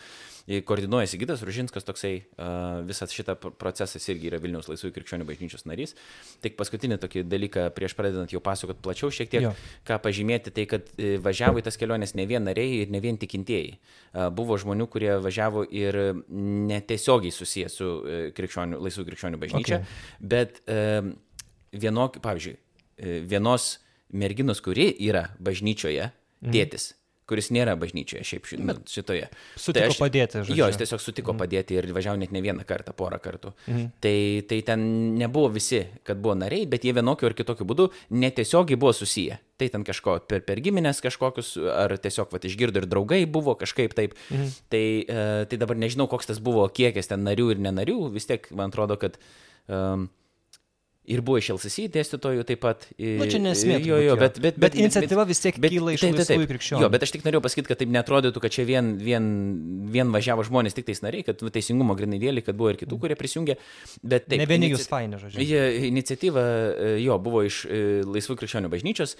Koordinuojasi Gidas Ružinskas, toksai visas šitą procesas irgi yra Vilniaus laisvų krikščionių bažnyčios narys. Tik paskutinį tokį dalyką prieš pradedant jau pasakot plačiau šiek tiek, jo. ką pažymėti, tai kad e, važiavo į tas keliones ne vien nariai ir ne vien tikintieji. Buvo žmonių, kurie važiavo ir netiesiogiai susijęs su E, krikščionių, laisvų krikščionių bažnyčia, okay. bet vienok, pavyzdžiui, e, vienos merginos, kuri yra bažnyčioje, mm. Kuris nėra bažnyčioje šiaip ši, nu, šitoje. Sutiko tai aš, padėti, žodžiu. Jo, jis tiesiog sutiko mm. padėti ir važiavo net ne vieną kartą, porą kartų. Mm. Tai, tai ten nebuvo visi, kad buvo nariai, bet jie vienokiu ar kitokiu būdu netiesiogiai buvo susiję. Tai ten kažko per, per giminės kažkokius, ar tiesiog vat, išgirdo ir draugai buvo kažkaip taip. Mm. Tai, e, tai dabar nežinau, koks tas buvo kiekis ten narių ir nenarių, vis tiek man atrodo, kad... Um, Ir buvo iš LCC dėstytojų taip pat. Na, nu, čia nesmė. Jo, jo, bet, bet, bet, bet iniciatyva vis tiek bet, kyla iš laisvųjų krikščionių. Jo, bet aš tik norėjau pasakyti, kad taip netrodytų, kad čia vien, vien, vien važiavo žmonės tik tais nariai, kad teisingumo grinai dėlį, kad buvo ir kitų, kurie prisijungė. Bet taip. Ne vieni jūs faini, žodžiu. Iniciatyva e, jo buvo iš e, laisvų krikščionių bažnyčios.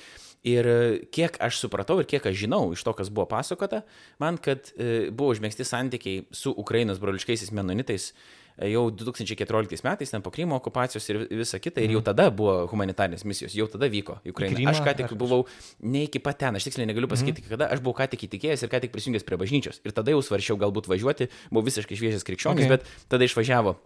Ir e, kiek aš supratau ir kiek aš žinau iš to, kas buvo pasakota, man, kad buvo užmėgsti santykiai su Ukrainos broliškaisiais menonitais jau 2014 metais, ten po Krymo okupacijos ir visa kita, ir jau mhm. tada buvo humanitarnės misijos, jau tada vyko. Krymą, aš ką tik buvau ne iki pat ten, aš tiksliai negaliu pasakyti, mm. kada, aš buvau ką tik įtikėjęs ir ką tik prisijungęs prie bažnyčios. Ir tada jau svaršiau galbūt važiuoti, buvau visiškai šviežias krikščionis, okay. bet tada išvažiavo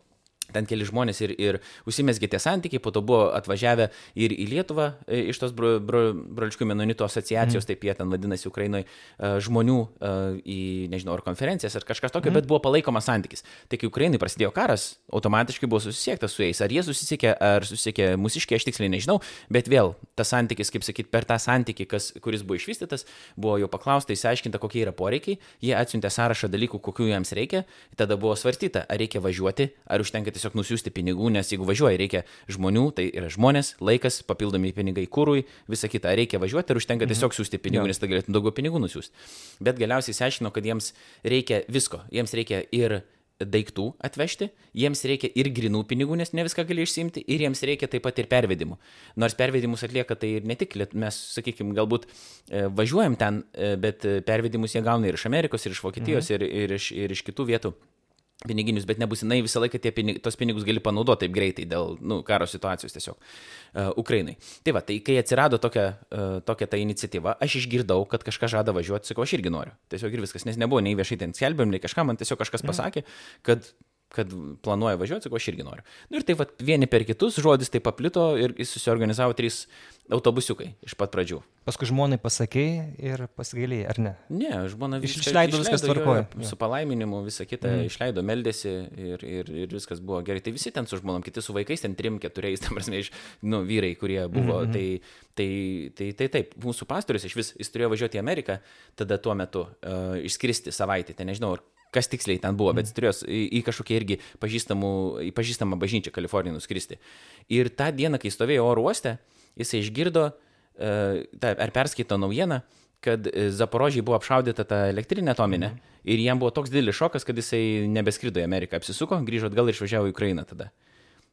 ten keli žmonės ir, ir užsimesgė tie santykiai, po to buvo atvažiavę ir į Lietuvą e, iš tos bro, bro, broliškų menonitų asociacijos, mm. taip jie ten vadinasi Ukrainoje, žmonių e, į, nežinau, ar konferencijas ar kažkas tokio, mm. bet buvo palaikomas santykis. Tai kai Ukrainai prasidėjo karas, automatiškai buvo susisiektas su jais. Ar jie susisiekė, ar susisiekė mūsiškiai, aš tiksliai nežinau, bet vėl tas santykis, kaip sakyt, per tą santykį, kas, kuris buvo išvystytas, buvo jau paklausta, įsiaiškinta, kokie yra poreikiai, jie atsiuntė sąrašą dalykų, kokių jiems reikia, tada buvo svarstyta, ar reikia važiuoti, ar užtenka tiesiog nusiųsti pinigų, nes jeigu važiuoji, reikia žmonių, tai yra žmonės, laikas, papildomi pinigai kūrui, visa kita, reikia važiuoti ir užtenka mhm. tiesiog siūsti pinigų, nes tada galėtum daugiau pinigų nusiųsti. Bet galiausiai išsiaiškino, kad jiems reikia visko, jiems reikia ir daiktų atvežti, jiems reikia ir grinų pinigų, nes ne viską gali išsimti, ir jiems reikia taip pat ir pervedimų. Nors pervedimus atlieka tai ir ne tik, mes, sakykime, galbūt e, važiuojam ten, e, bet pervedimus jie gauna ir iš Amerikos, ir iš Vokietijos, mhm. ir, ir, iš, ir iš kitų vietų piniginius, bet nebūtinai visą laiką tie pinig, tos pinigus gali panaudoti taip greitai dėl nu, karo situacijos tiesiog uh, Ukrainai. Tai va, tai kai atsirado tokia, uh, tokia ta iniciatyva, aš išgirdau, kad kažkas žada važiuoti, sakau, aš irgi noriu. Tiesiog ir viskas, nes nebuvo nei viešai ten skelbiam, nei kažką, man tiesiog kažkas mhm. pasakė, kad kad planuoja važiuoti, sakau, aš irgi noriu. Na nu, ir tai va, vieni per kitus žodis tai paplito ir susiorganizavo trys autobusiukai iš pat pradžių. Paskui žmonai pasakėjai ir pasigailėjai, ar ne? Ne, žmona viską išleido, viskas tvarkoja. Su palaiminimu, visą kitą mm. išleido, meldėsi ir, ir, ir viskas buvo gerai. Tai visi ten su žmonom, kiti su vaikais, ten trim, keturiais, tam prasme, iš, nu, vyrai, kurie buvo. Mm -hmm. tai, tai, tai, tai taip, mūsų pastorius iš vis, jis turėjo važiuoti į Ameriką, tada tuo metu uh, išskristi savaitę, ten nežinau, kas tiksliai ten buvo, bet jis turėjo į, į kažkokią irgi į pažįstamą bažnyčią Kaliforniją nuskristi. Ir tą dieną, kai stovėjo oro uoste, jisai išgirdo, uh, ar perskaito naujieną, kad e, Zaporožiai buvo apšaudyta ta elektrinė atominė mhm. ir jam buvo toks didelis šokas, kad jisai nebeskrido į Ameriką, apsisuko, grįžo atgal ir išvažiavo į Ukrainą tada.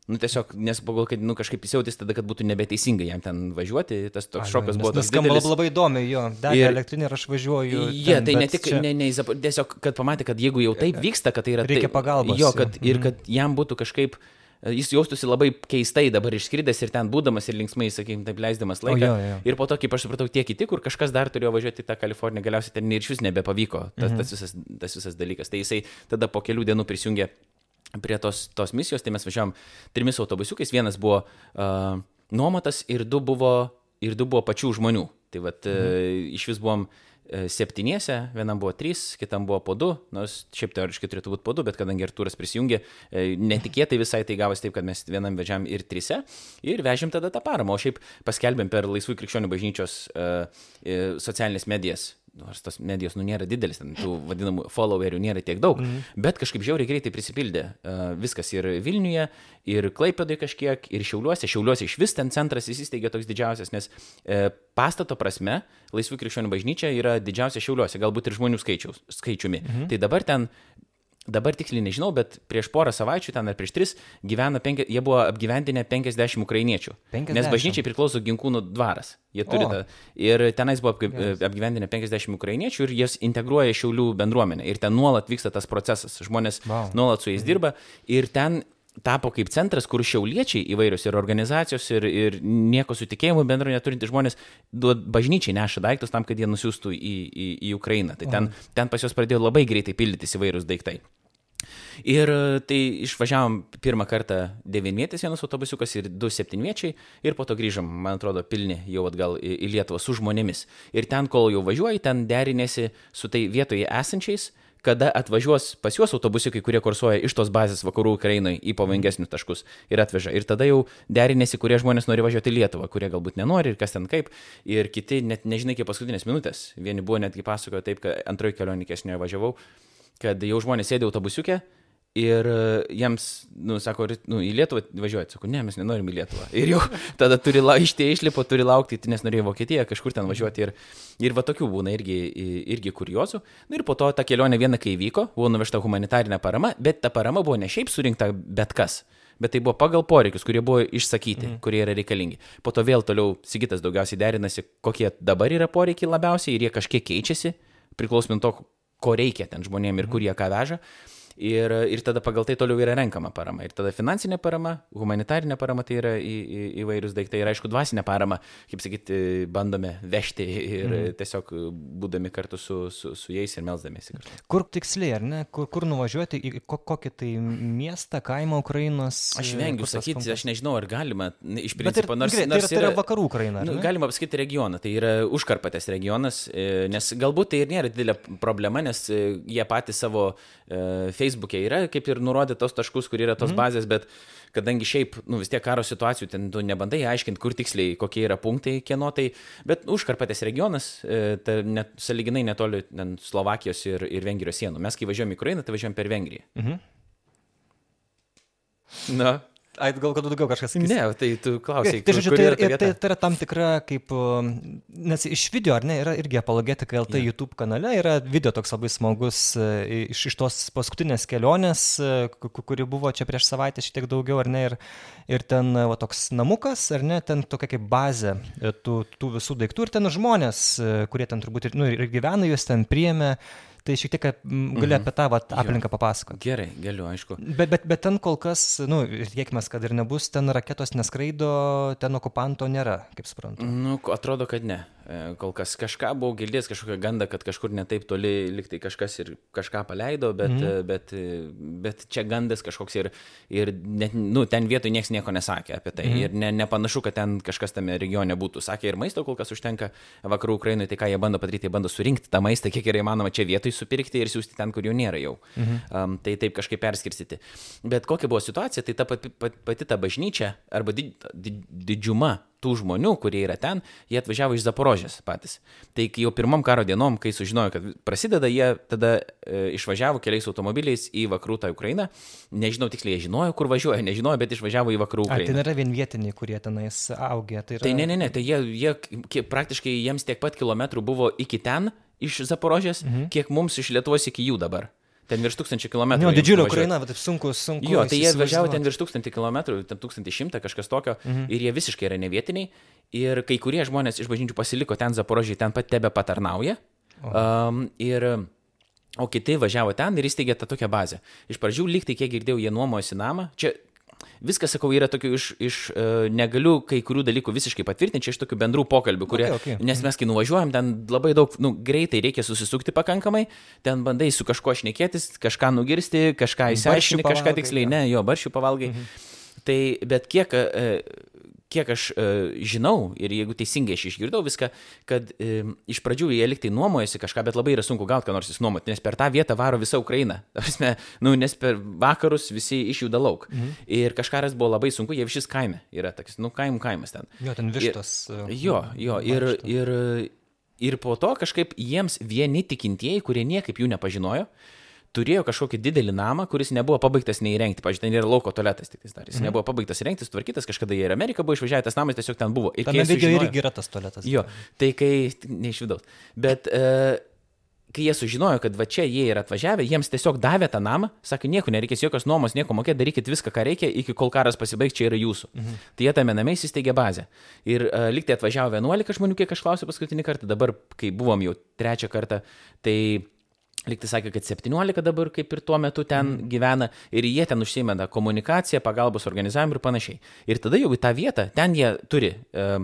Nu, tiesiog, nes pagal, kad, nu, kažkaip įsiautis tada, kad būtų nebeteisinga jam ten važiuoti, tas toks šokas buvo tas skamba labai įdomi, jo, dar ir elektrinė ir aš važiuoju. Jie, yeah, tai ne tik, čia... ne, ne, tiesiog, kad pamatė, kad jeigu jau taip vyksta, kad tai yra... Reikia tai, pagalbos. Jo, kad, ir mhm. kad jam būtų kažkaip jis jaustųsi labai keistai dabar išskridęs ir ten būdamas ir linksmai, sakykime, taip leisdamas laiką. O, jo, jo. Ir po to, kaip aš supratau, tie kiti, kur kažkas dar turėjo važiuoti į tą Kaliforniją, galiausiai ten ir iš vis nebepavyko tas, mhm. tas, visas, tas visas dalykas. Tai jisai tada po kelių dienų prisijungė prie tos, tos misijos, tai mes važiavom trimis autobusiukais, vienas buvo uh, nuomotas ir du buvo, ir du buvo pačių žmonių. Tai mhm. uh, iš vis buvom E, septyniese, vienam buvo trys, kitam buvo po du, nors šiaip teoriškai turėtų būti po du, bet kadangi Artūras prisijungė, e, netikėtai visai tai gavosi taip, kad mes vienam vežiam ir trise ir vežėm tada tą paramą, o šiaip paskelbėm per Laisvų krikščionių bažnyčios uh, socialinės medijas nors tos medijos nu nėra didelis, ten tų vadinamų followerių nėra tiek daug, mm -hmm. bet kažkaip žiauriai greitai prisipildė uh, viskas ir Vilniuje, ir Klaipėdai kažkiek, ir Šiauliuose. Šiauliuose iš vis ten centras įsisteigė toks didžiausias, nes uh, pastato prasme Laisvų krikščionių bažnyčia yra didžiausia Šiauliuose, galbūt ir žmonių skaičiaus, skaičiumi. -hmm. Tai dabar ten dabar tiksliai nežinau, bet prieš porą savaičių ten ar prieš tris gyvena, penki, jie buvo apgyvendinę 50 ukrainiečių. 50. Nes bažnyčiai priklauso Ginkūnų dvaras. Jie turi o. tą. Ir tenais buvo apgyvendinę 50 ukrainiečių ir jas integruoja Šiaulių bendruomenę. Ir ten nuolat vyksta tas procesas. Žmonės wow. nuolat su jais mhm. dirba. Ir ten tapo kaip centras, kur šiauliečiai įvairios ir organizacijos, ir, ir nieko su tikėjimu bendro neturintys žmonės, bažnyčiai neša daiktus tam, kad jie nusiųstų į, į, į Ukrainą. Tai ten, ten pas juos pradėjo labai greitai pildytis įvairūs daiktai. Ir tai išvažiavom pirmą kartą devinmėtis vienas autobusiukas ir du septynmėčiai ir po to grįžom, man atrodo, pilni jau atgal į, į Lietuvą su žmonėmis. Ir ten, kol jau važiuoji, ten derinėsi su tai vietoje esančiais, kada atvažiuos pas juos autobusiukai, kurie kursuoja iš tos bazės vakarų Ukrainoje į pavojingesnius taškus ir atveža. Ir tada jau derinėsi, kurie žmonės nori važiuoti į Lietuvą, kurie galbūt nenori ir kas ten kaip. Ir kiti net nežinai, kiek paskutinės minutės. Vieni buvo netgi pasakojo taip, kad antroji aš nevažiavau, kad jau žmonės sėdė autobusiuke Ir e, jiems, nu, sako, nu, į Lietuvą važiuojat, sako, ne, mes nenorim į Lietuvą. Ir jau tada turi la, iš tie išlipo, turi laukti, nes norėjo Vokietiją kažkur ten važiuoti. Ir, ir va tokių būna irgi, irgi kuriozų. Na ir po to ta kelionė viena, kai vyko, buvo nuvežta humanitarinė parama, bet ta parama buvo ne šiaip surinkta bet kas. Bet tai buvo pagal poreikius, kurie buvo išsakyti, mhm. kurie yra reikalingi. Po to vėl toliau Sigitas daugiausiai derinasi, kokie dabar yra poreikiai labiausiai ir jie kažkiek keičiasi, priklausomai to, ko reikia ten žmonėm ir mhm. kur jie ką veža. Ir, ir tada pagal tai toliau yra renkama parama. Ir tada finansinė parama, humanitarinė parama tai yra į, į, įvairius daiktai. Ir aišku, dvasinė parama, kaip sakyti, bandome vežti ir mm. tiesiog būdami kartu su, su, su jais ir melzdamėsi. Kartu. Kur tiksliai, ar ne? Kur, kur nuvažiuoti, į kokį tai miestą, kaimą Ukrainos? Aš vengiu sakyti, punktas? aš nežinau, ar galima. Iš principo, ir, nors, tai, nors tai yra, yra vakarų Ukraina. Nu, galima pasakyti regioną, tai yra užkarpatės regionas, e, nes galbūt tai ir nėra didelė problema, nes e, jie patys savo uh, Facebook'e yra kaip ir nurodytos taškus, kur yra tos mm. bazės, bet kadangi šiaip, nu vis tiek karo situacijų, ten tu nebandai aiškinti, kur tiksliai, kokie yra punktai, kieno tai, bet užkarpatės regionas, e, tai net, saliginai netoli ten, Slovakijos ir, ir Vengrijos sienų. Mes kai važiuojam į Ukrainą, tai važiuojam per Vengriją. Mhm. Na. Ai, gal kad daugiau kažkas sakys. Ne, tai tu klausai. Tai, žodžiu, tai, ir, tai, tai yra tam tikra kaip, um, nes iš video, ar ne, yra irgi apologetika LT yeah. YouTube kanale, yra video toks labai smagus e, iš, iš tos paskutinės kelionės, e, kuri buvo čia prieš savaitę šiek tiek daugiau, ar ne, ir, ir ten e, va, toks namukas, ar ne, ten tokia kaip bazė tų, tų visų daiktų ir ten žmonės, kurie ten turbūt ir, nu, ir gyvena, juos ten priėmė Tai šiek tiek gali mhm. apie tą vat, aplinką papasakoti. Gerai, galiu, aišku. Bet, bet, bet ten kol kas, nu, tikėkime, kad ir nebus, ten raketos neskraido, ten okupanto nėra, kaip suprantu. Nu, atrodo, kad ne. E, kol kas kažką buvau girdėjęs, kažkokią gandą, kad kažkur netaip toli liktai kažkas ir kažką paleido, bet, mm. bet, bet čia gandas kažkoks ir, ir net, nu, ten vietoj niekas nieko nesakė apie tai. Mm. Ir ne, nepanašu, kad ten kažkas tame regione būtų. Sakė ir maisto kol kas užtenka vakarų Ukrainoje, tai ką jie bando padaryti, jie bando surinkti tą maistą, kiek yra įmanoma čia vietoj supirkti ir siūsti ten, kur jų nėra jau. Mm. Um, tai taip kažkaip perskirstyti. Bet kokia buvo situacija, tai ta pati, pati, pati ta bažnyčia arba did, did, didžiuma tų žmonių, kurie yra ten, jie atvažiavo iš Zaporožės patys. Tai jau pirmam karo dienom, kai sužinojo, kad prasideda, jie tada e, išvažiavo keliais automobiliais į vakarų tą Ukrainą. Nežinau tiksliai, jie žinojo, kur važiuoja, nežinojo, bet išvažiavo į vakarų Ukrainą. Ar tai nėra vien vietiniai, kurie tenais augė? Tai, yra... tai ne, ne, ne, tai jie, jie praktiškai jiems tiek pat kilometrų buvo iki ten iš Zaporožės, mhm. kiek mums iš Lietuvos iki jų dabar. Ten virš tūkstančių kilometrų. Jo, didžiulė Ukraina, bet taip sunku, sunku. Jo, tai jie važiavo ten virš tūkstantį kilometrų, ten tūkstantį šimtą, kažkas tokio, mhm. ir jie visiškai yra nevietiniai. Ir kai kurie žmonės iš bažnyčių pasiliko ten Zaporožiai, ten pat tebe patarnauja. Um, ir, o kiti važiavo ten ir įsteigė tą tokią bazę. Iš pradžių lyg tai, kiek girdėjau, jie nuomojasi namą. Čia Viskas, sakau, yra tokių iš, iš uh, negaliu kai kurių dalykų visiškai patvirtinti, čia iš tokių bendrų pokalbių, kurie, okay, okay. nes mes kai nuvažiuojam, ten labai daug, nu, greitai reikia susisukti pakankamai, ten bandai su kažkuo šnekėtis, kažką nugirsti, kažką įsiaiškinti, kažką tiksliai, ne, jo, baršių pavalgai. Mhm. Tai bet kiek uh, kiek aš e, žinau ir jeigu teisingai aš išgirdau viską, kad e, iš pradžių jie liktai nuomojasi kažką, bet labai yra sunku gauti, ką nors įsinuomoti, nes per tą vietą varo visa Ukraina. Prasme, nu, nes per vakarus visi išjuda lauk. Mhm. Ir kažkaras buvo labai sunku, jie šis kaime yra toks, nu, kaimų kaimas ten. Jo, ten vištos. Ir, e, jo, jo, ir, ir, ir po to kažkaip jiems vieni tikintieji, kurie niekaip jų nepažinojo, turėjo kažkokį didelį namą, kuris nebuvo pabaigtas neįrengti. Pavyzdžiui, ten yra lauko tualetas tik dar. Jis mm. nebuvo pabaigtas įrengti, sutvarkytas, kažkada jie ir Amerika buvo išvažiavę, tas namas tiesiog ten buvo. Ir Tame video sužinojo, irgi yra tas tualetas. Jo, tai kai, ne iš vidaus. Bet uh, kai jie sužinojo, kad va čia jie yra atvažiavę, jiems tiesiog davė tą namą, sakė, nieko nereikės, jokios nuomos, nieko mokėti, darykit viską, ką reikia, iki kol karas pasibaigs, čia yra jūsų. Mhm. Tai jie tame name įsisteigė bazę. Ir uh, liktai atvažiavo 11 žmonių, kiek aš klausiau paskutinį kartą, dabar, kai buvom jau trečią kartą, tai Liktai sakė, kad 17 dabar kaip ir tuo metu ten mm. gyvena ir jie ten užsimena komunikaciją, pagalbos organizavimą ir panašiai. Ir tada jau į tą vietą, ten jie turi uh,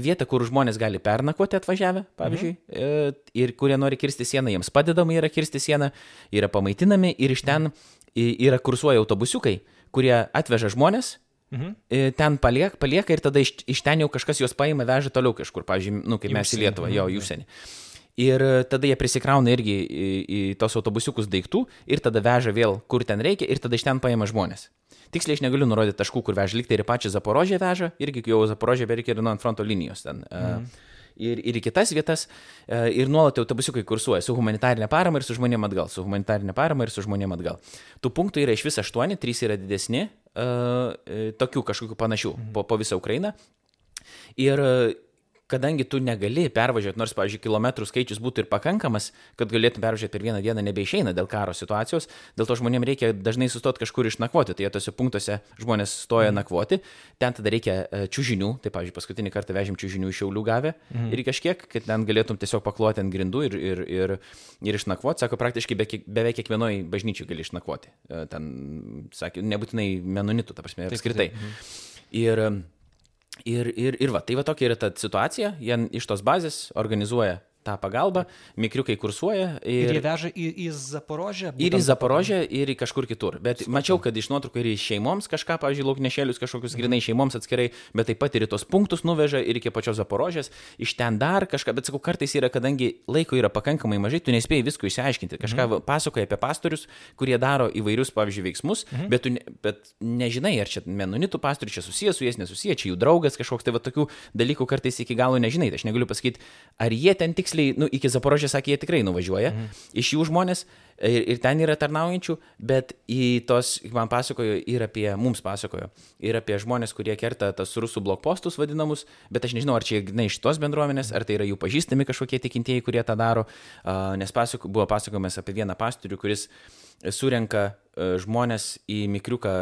vietą, kur žmonės gali pernakvoti atvažiavę, pavyzdžiui, mm. uh, ir kurie nori kirsti sieną, jiems padedama yra kirsti sieną, yra pamaitinami ir iš ten yra kursuoja autobusiukai, kurie atveža žmonės, Mhm. Ten paliek, palieka ir tada iš, iš ten jau kažkas juos paima, veža toliau kažkur, pavyzdžiui, nu, kaip mes į Lietuvą, jo, į užsienį. Mhm. Ir tada jie prisikrauna irgi į, į tos autobusiukus daiktų ir tada veža vėl, kur ten reikia ir tada iš ten paima žmonės. Tiksliai aš negaliu nurodyti taškų, kur veža, liktai ir pačią Zaporožę veža, irgi jau Zaporožė beveik ir nuo ant fronto linijos ten. Mhm. Ir, ir į kitas vietas, ir nuolat autobusiukai kursuoja su humanitarinė parama ir su žmonėm atgal, su humanitarinė parama ir su žmonėm atgal. Tų punktų yra iš viso aštuoni, trys yra didesni, tokių kažkokių panašių mhm. po, po visą Ukrainą. Ir kadangi tu negali pervažiuoti, nors, pavyzdžiui, kilometrų skaičius būtų ir pakankamas, kad galėtum pervažiuoti per vieną dieną, nebeišeina dėl karo situacijos, dėl to žmonėms reikia dažnai sustoti kažkur išnakvoti, tai tose punktuose žmonės stoja mm. nakvoti, ten tada reikia e, čiūžinių, tai, pavyzdžiui, paskutinį kartą vežėm čiūžinių iš Šiaulių gavę mm. ir kažkiek, kad ten galėtum tiesiog pakloti ant grindų ir, ir, ir, ir išnakvoti, sako, praktiškai be, beveik kiekvienoje bažnyčiai gali išnakvoti. E, ten, sakė, nebūtinai menonitų, ta prasme, apskritai. Taip, taip. Mhm. Ir Ir, ir, ir va, tai va tokia yra ta situacija, jie iš tos bazės organizuoja tą pagalbą, mikriukai kursuoja. Ir, ir jie veža į, į Zaporožę? Ir į Zaporožę, ir į kažkur kitur. Bet Supratau. mačiau, kad iš nuotraukų ir į šeimoms kažką, pavyzdžiui, lauknešėlius kažkokius mhm. grinai šeimoms atskirai, bet taip pat ir į tos punktus nuveža ir iki pačios Zaporožės, iš ten dar kažką, bet sakau, kartais yra, kadangi laiko yra pakankamai mažai, tu nespėjai visko išsiaiškinti. Kažką mhm. pasakoja apie pastorius, kurie daro įvairius, pavyzdžiui, veiksmus, mhm. bet tu ne, bet nežinai, ar čia menonitų pastorius čia susijęs su jais, nesusijęs, čia jų draugas kažkoks, tai va tokių dalykų kartais iki galo nežinai. Tai aš negaliu pasakyti, ar jie ten tik tiksliai, nu, iki Zaporožės, sakė, jie tikrai nuvažiuoja. Mhm. Iš jų žmonės ir, ir ten yra tarnaujančių, bet į tos, man pasakojo ir apie, mums pasakojo, ir apie žmonės, kurie kerta tas rusų blokpostus vadinamus, bet aš nežinau, ar čia na, iš tos bendruomenės, ar tai yra jų pažįstami kažkokie tikintieji, kurie tą daro, nes pasako, buvo pasakojimas apie vieną pastorių, kuris surenka žmonės į mikriuką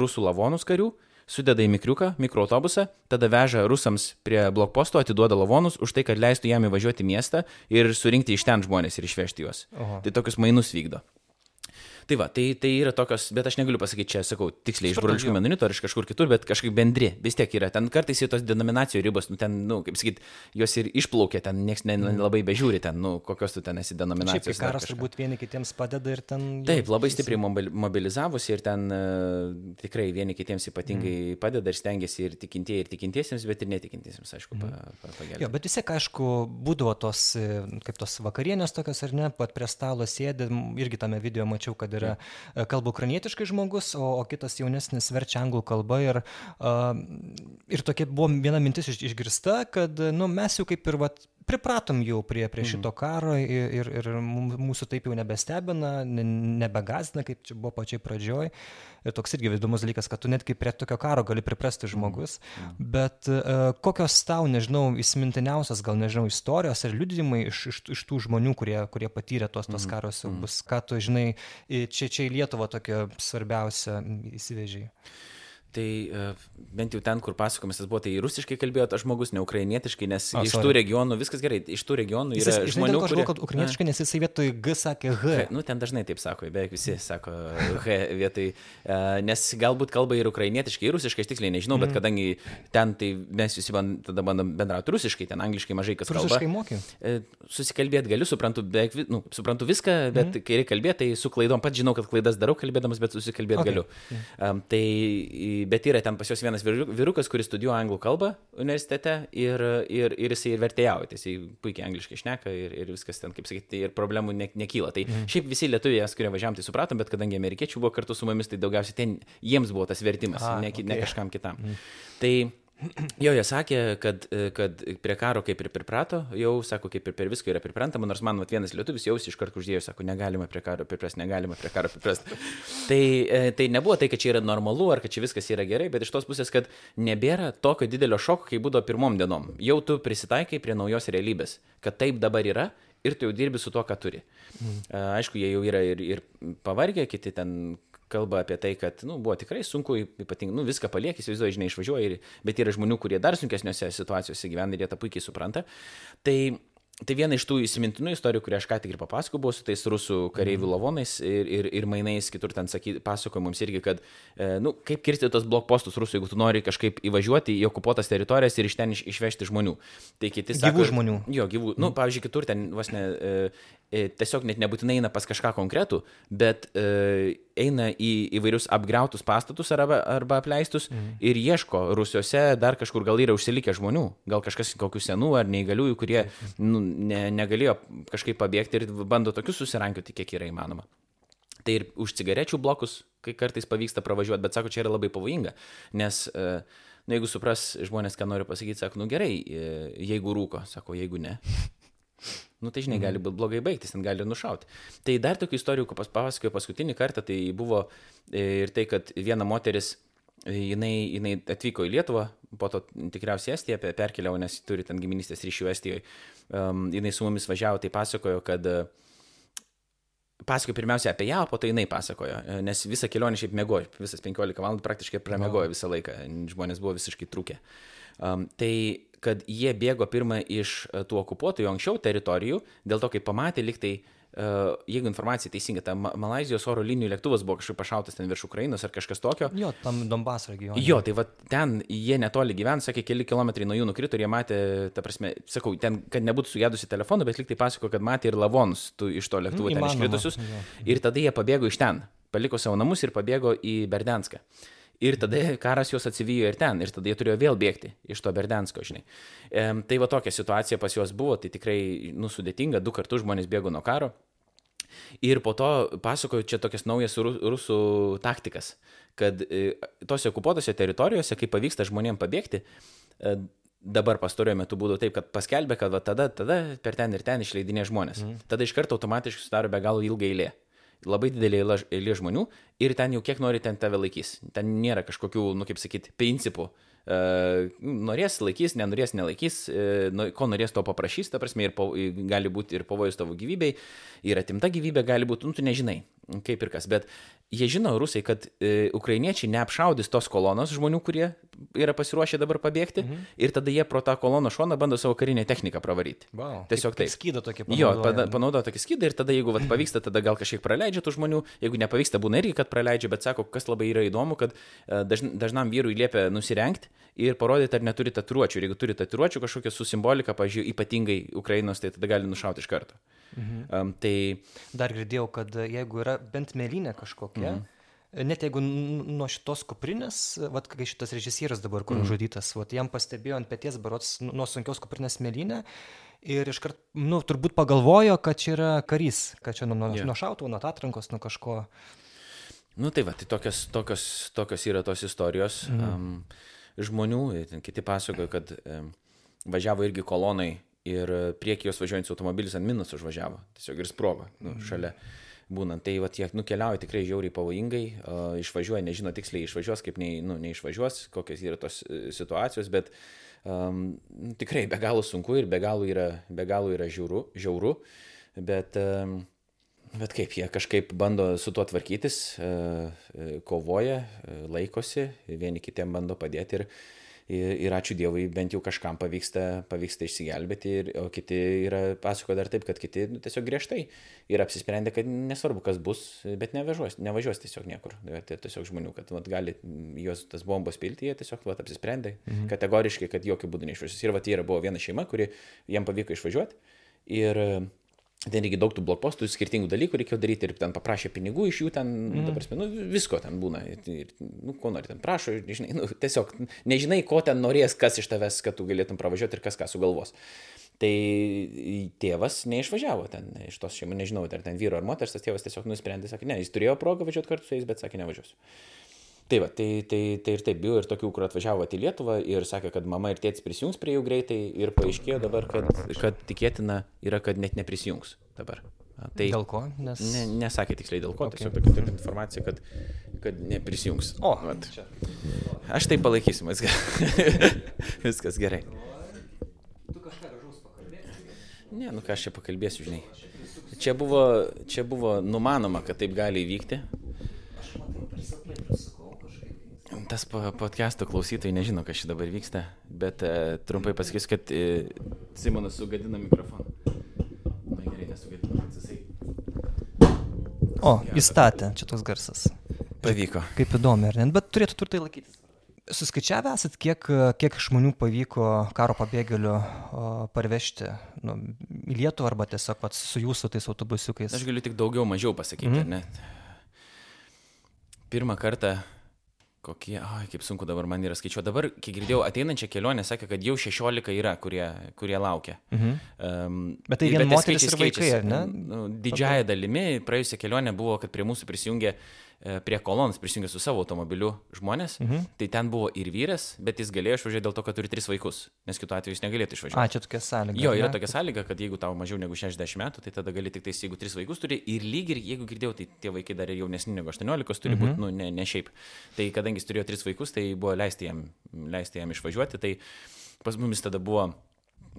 rusų lavonus karių sudeda į mikriuką, mikroautobusą, tada veža rusams prie blokposto, atiduoda lavonus už tai, kad leistų jam įvažiuoti į miestą ir surinkti iš ten žmonės ir išvežti juos. Oho. Tai tokius mainus vykdo. Tai va, tai, tai yra tokios, bet aš negaliu pasakyti čia, sakau, tiksliai iš broliškų menonitų ar iš kažkur kitur, bet kažkaip bendri, vis tiek yra. Ten kartais ir tos denominacijų ribos, nu ten, nu, kaip sakyt, jos ir išplaukia, ten niekas nelabai mm. bežiūri, ten, nu, kokios tu ten esi denominacijos. Šiaip karas turbūt vieni kitiems padeda ir ten. Taip, labai stipriai mobilizavusi ir ten uh, tikrai vieni kitiems ypatingai mm. padeda ir stengiasi ir tikintieji, ir tikintiesiems, bet ir netikintiesiems, aišku, mm. pa, pa, pagelbėti. Jo, bet vis tiek, aišku, būdavo tos, kaip tos vakarienės tokios ar ne, pat prie stalo sėdė, irgi tame video mačiau, kad Tai yra e, kalba ukrainietiškai žmogus, o, o kitas jaunesnis verčia anglų kalbą. Ir, uh, ir tokia buvo viena mintis iš, išgirsta, kad nu, mes jau kaip ir vat, pripratom jau prie, prie mhm. šito karo ir, ir, ir mūsų taip jau nebestebina, nebegazina, kaip čia buvo pačiai pradžioj. Ir toks irgi įdomus dalykas, kad tu netgi prie tokio karo gali priprasti mhm. žmogus. Mhm. Bet uh, kokios tau, nežinau, įsimintiniausias, gal nežinau, istorijos ir liudijimai iš, iš, iš tų žmonių, kurie, kurie patyrė tos, tos karos, bus, ką tu, žinai, čia, čia į Lietuvą tokia svarbiausia įsivežiai. Tai uh, bent jau ten, kur pasakomis tas buvo, tai rusiškai kalbėjo tas žmogus, ne ukrainietiškai, nes o, iš tų regionų viskas gerai, iš tų regionų yra jis, žmonių, kurie... Žinau, kad ukrainietiškai, nes jisai vietoj G sakė H. H. Nu, ten dažnai taip sako, beveik visi sako H vietoj, uh, nes galbūt kalba ir ukrainietiškai, ir rusiškai, aš tiksliai nežinau, bet kadangi ten tai mes visi band, tada bandom bendrauti rusiškai, ten angliškai mažai kas kalba. Rusiškai mokė. Uh, susikalbėti galiu, suprantu, beveik, nu, suprantu viską, bet mm. kai reikia kalbėti, tai su klaidom, pat žinau, kad klaidas darau kalbėdamas, bet susikalbėti okay. galiu. Um, tai, bet yra ten pas juos vienas vyrukas, kuris studijuoja anglų kalbą universitete ir, ir, ir jisai vertėjauja, tai jisai puikiai angliškai šneka ir, ir viskas ten, kaip sakyti, ir problemų ne, nekyla. Tai mm. šiaip visi lietuviai, kurie važiavam, tai supratom, bet kadangi amerikiečių buvo kartu su mumis, tai daugiausiai ten jiems buvo tas vertimas, A, ne, okay. ne kažkam kitam. Mm. Tai Jo, jie sakė, kad, kad prie karo kaip ir priprato, jau, sako, kaip ir per viską yra priprantama, nors man vat, vienas lietuvis jau iš karto uždėjo, sako, negalima prie karo priprasti, negalima prie karo priprasti. tai, e, tai nebuvo tai, kad čia yra normalu ar kad čia viskas yra gerai, bet iš tos pusės, kad nebėra tokio didelio šoko, kaip būdavo pirmom dienom. Jau tu prisitaikai prie naujos realybės, kad taip dabar yra ir tu jau dirbi su tuo, ką turi. Mm. Aišku, jie jau yra ir, ir pavargę, kiti ten kalba apie tai, kad nu, buvo tikrai sunku, ypatingai, nu, viską paliekis, įsivaizduoji, žinai, išvažiuoji, ir, bet yra žmonių, kurie dar sunkesniuose situacijose gyvena ir jie tą puikiai supranta. Tai Tai viena iš tų įsimintinų istorijų, kurią aš ką tik ir papasakojau, buvo su tais rusų kareivių mhm. lavonais ir, ir, ir mainais, kitur ten saky, pasakojo mums irgi, kad, e, nu, kaip kirsti tos blokpostus rusų, jeigu tu nori kažkaip įvažiuoti į okupuotas teritorijas ir iš ten iš, išvežti žmonių. Tai kiti sako. Gyvų žmonių. Jo, gyvų. Nu, mhm. pavyzdžiui, kitur ten vos ne e, E, tiesiog net nebūtinai eina pas kažką konkretų, bet e, eina į įvairius apgriautus pastatus arba, arba apleistus mhm. ir ieško Rusijuose dar kažkur gal yra užsilikę žmonių, gal kažkas kokių senų ar neįgaliųjų, kurie nu, ne, negalėjo kažkaip pabėgti ir bando tokius susirankioti, kiek yra įmanoma. Tai ir už cigarečių blokus, kai kartais pavyksta pravažiuoti, bet sako, čia yra labai pavojinga, nes e, nu, jeigu supras žmonės, ką noriu pasakyti, sako, nu gerai, e, jeigu rūko, sako, jeigu ne. Nu, tai žinai, gali mhm. būti blogai baigtis, ten gali nušauti. Tai dar tokių istorijų, ko papasakoju paskutinį kartą, tai buvo e, ir tai, kad viena moteris, e, jinai, jinai atvyko į Lietuvą, po to tikriausiai Estiją perkeliavo, nes turi ten giminystės ryšių Estijoje. Um, jinai su mumis važiavo, tai pasakojo, kad uh, pasakojo pirmiausia apie ją, o po to jinai pasakojo, nes visą kelionę šiaip mėgojo, visas 15 valandų praktiškai pramiegojo visą laiką, žmonės buvo visiškai trūkę. Um, tai kad jie bėgo pirmą iš e, tų okupuotojų anksčiau teritorijų, dėl to, kai pamatė liktai, uh, jeigu informacija teisinga, ta Malazijos oro linijų lėktuvas buvo kažkaip pašautas ten virš Ukrainos ar kažkas tokio. Jo, tam Donbass regione. Jo, tai va ten jie netoli gyvena, sakė, keli kilometrai nuo jų nukrito ir jie matė, ta prasme, sakau, ten, kad nebūtų sugedusi telefoną, bet liktai pasako, kad matė ir lavonus tų, iš to lėktuvo mm, ten iškritusius. Ir tada jie pabėgo iš ten, paliko savo namus ir pabėgo į Berdenską. Ir tada karas juos atsivijo ir ten, ir tada jie turėjo vėl bėgti iš to Berdensko, žinai. E, tai va tokia situacija pas juos buvo, tai tikrai nusudėtinga, du kartus žmonės bėgo nuo karo. Ir po to pasakoju čia tokias naujas rusų taktikas, kad e, tose okupuotose teritorijose, kai pavyksta žmonėms pabėgti, e, dabar pastaruoju metu būdavo taip, kad paskelbė, kad va tada, tada per ten ir ten išleidinė žmonės. Mm. Tada iš karto automatiškai sudaro be galo ilga eilė labai didelė eilė žmonių ir ten jau kiek nori ten tave laikys. Ten nėra kažkokių, nu kaip sakyti, principų. Uh, norės laikys, nenorės nelaikys, uh, ko norės to paprašys, ta prasme, ir po, gali būti ir pavojus tavo gyvybei, ir atimta gyvybė gali būti, nu tu nežinai, kaip ir kas. Bet jie žino, rusai, kad e, ukrainiečiai neapšaudys tos kolonos žmonių, kurie yra pasiruošę dabar pabėgti, mhm. ir tada jie pro tą kolono šoną bando savo karinę techniką pravaryti. Wow. Tiesiog taip. Skydą tokį panaudoja. Jo, pada, panaudoja tokį skydą ir tada, jeigu vat, pavyksta, tada gal kažkiek praleidžia tų žmonių, jeigu nepavyksta, būna irgi, kad praleidžia, bet sako, kas labai yra įdomu, kad e, dažn, dažnam vyrui liepia nusirengti ir parodyti, ar neturi tatuiruočių. Ir jeigu turi tatuiruočių kažkokią su simbolika, pažiūrėjau, ypatingai Ukrainos, tai tada gali nušauti iš karto. Mhm. Um, tai... Dar girdėjau, kad jeigu yra bent mėlynė kažkokia, mhm net jeigu nuo šitos kuprinės, vat, kai šitas režisierius dabar, kur mm. žudytas, vat, jam pastebėjo ant pėties barots nuo sunkios kuprinės mėlynę ir iškart, nu, turbūt pagalvojo, kad čia yra karys, kad čia nuo, nuo, yeah. nuo šautų, nuo atrankos, nuo kažko. Nu tai va, tai tokios, tokios, tokios yra tos istorijos mm. um, žmonių, kiti pasakojo, kad um, važiavo irgi kolonai ir prieki jos važiuojantis automobilis ant minus užvažiavo, tiesiog ir sprogo nu, mhm. šalia. Būnant, tai va, jie nukeliauja tikrai žiauriai pavojingai, uh, išvažiuoja, nežino tiksliai išvažiuos, kaip nei, nu, neišvažiuos, kokios yra tos e, situacijos, bet um, tikrai be galo sunku ir be galo yra, be galo yra žiauru, žiauru bet, um, bet kaip jie kažkaip bando su tuo tvarkytis, uh, kovoja, laikosi, vieni kitiem bando padėti ir ir, ir ačiū Dievui, bent jau kažkam pavyksta, pavyksta išsigelbėti, ir, o kiti yra pasako dar taip, kad kiti nu, tiesiog griežtai yra apsisprendę, kad nesvarbu, kas bus, bet nevažiuos, nevažiuos tiesiog niekur. Tai tiesiog žmonių, kad vat, gali juos tas bombos pilti, jie tiesiog vat, apsisprendė mhm. kategoriškai, kad jokių būdų neišvažiuos. Ir va, tai yra buvo viena šeima, kuri jam pavyko išvažiuoti. Ir ten reikia daug tų blokpostų, skirtingų dalykų reikėjo daryti ir ten paprašė pinigų iš jų, ten, mm. prasme, nu, visko ten būna. Ir, ir, nu, ko nori ten prašo, žinai, nu, tiesiog nežinai, ko ten norės, kas iš tavęs, kad tu galėtum pravažiuoti ir kas ką sugalvos. Tai tėvas neišvažiavo ten iš tos šeimos, nežinau, ar ten vyro ar moters, tas tėvas tiesiog nusprendė, sakė, ne, jis turėjo progą važiuoti kartu su jais, bet sakė, nevažiuosiu. Tai va, tai, tai, tai ir taip buvo ir tokių, kur atvažiavo į Lietuvą ir sakė, kad mama ir tėtis prisijungs prie jų greitai ir paaiškėjo dabar, kad, kad tikėtina yra, kad net neprisijungs dabar. Tai dėl ko? Nes... Ne, nesakė tiksliai dėl ko, okay. tiesiog tokia tokia informacija, kad, kad neprisijungs. O, Vat. Aš tai palaikysiu, viskas gerai. Tu kažką gražaus pakalbėsi? Ne, nu ką aš čia pakalbėsiu, žinai. Čia buvo, čia buvo numanoma, kad taip gali įvykti. Aš matai, per sapnai pasakau tas podcast'o klausytojai nežino, kas čia dabar vyksta, bet e, trumpai pasakysiu, kad e, Simonas sugadina mikrofoną. Na gerai, nesugadino, kad jisai. O, įstatė, čia toks garsas. Pavyko. Kaip įdomu, ar ne? Bet turėtų turtai laikytis. Suskaičiavę esat, kiek, kiek žmonių pavyko karo pabėgėlių parvežti nu, į Lietuvą arba tiesiog pats su jūsų tais autobusiukais? Aš galiu tik daugiau mažiau pasakyti, mm. ne? Pirmą kartą Kokie, oi, kaip sunku dabar man yra skaičiuoti. Dabar, kiek girdėjau, ateinančią kelionę sakė, kad jau 16 yra, kurie, kurie laukia. Mhm. Um, bet tai vien moteris ir vaikai, ne? Nu, didžiaja dalimi praėjusią kelionę buvo, kad prie mūsų prisijungė uh, prie kolonos prisijungė su savo automobiliu žmonės, mhm. tai ten buvo ir vyras, bet jis galėjo išvažiuoti dėl to, kad turi tris vaikus, nes kitu atveju jis negalėtų išvažiuoti. A, čia tokia sąlyga. Jo, yra ne? tokia sąlyga, kad jeigu tau mažiau negu 60 metų, tai tada gali tik tais, jeigu tris vaikus turi ir lyg ir jeigu girdėjau, tai tie vaikai dar ir jaunesni negu 18 turi mhm. būti, nu, ne, ne šiaip. Tai kadangi jis turėjo tris vaikus, tai buvo leisti jam, leisti jam išvažiuoti, tai pas mumis tada buvo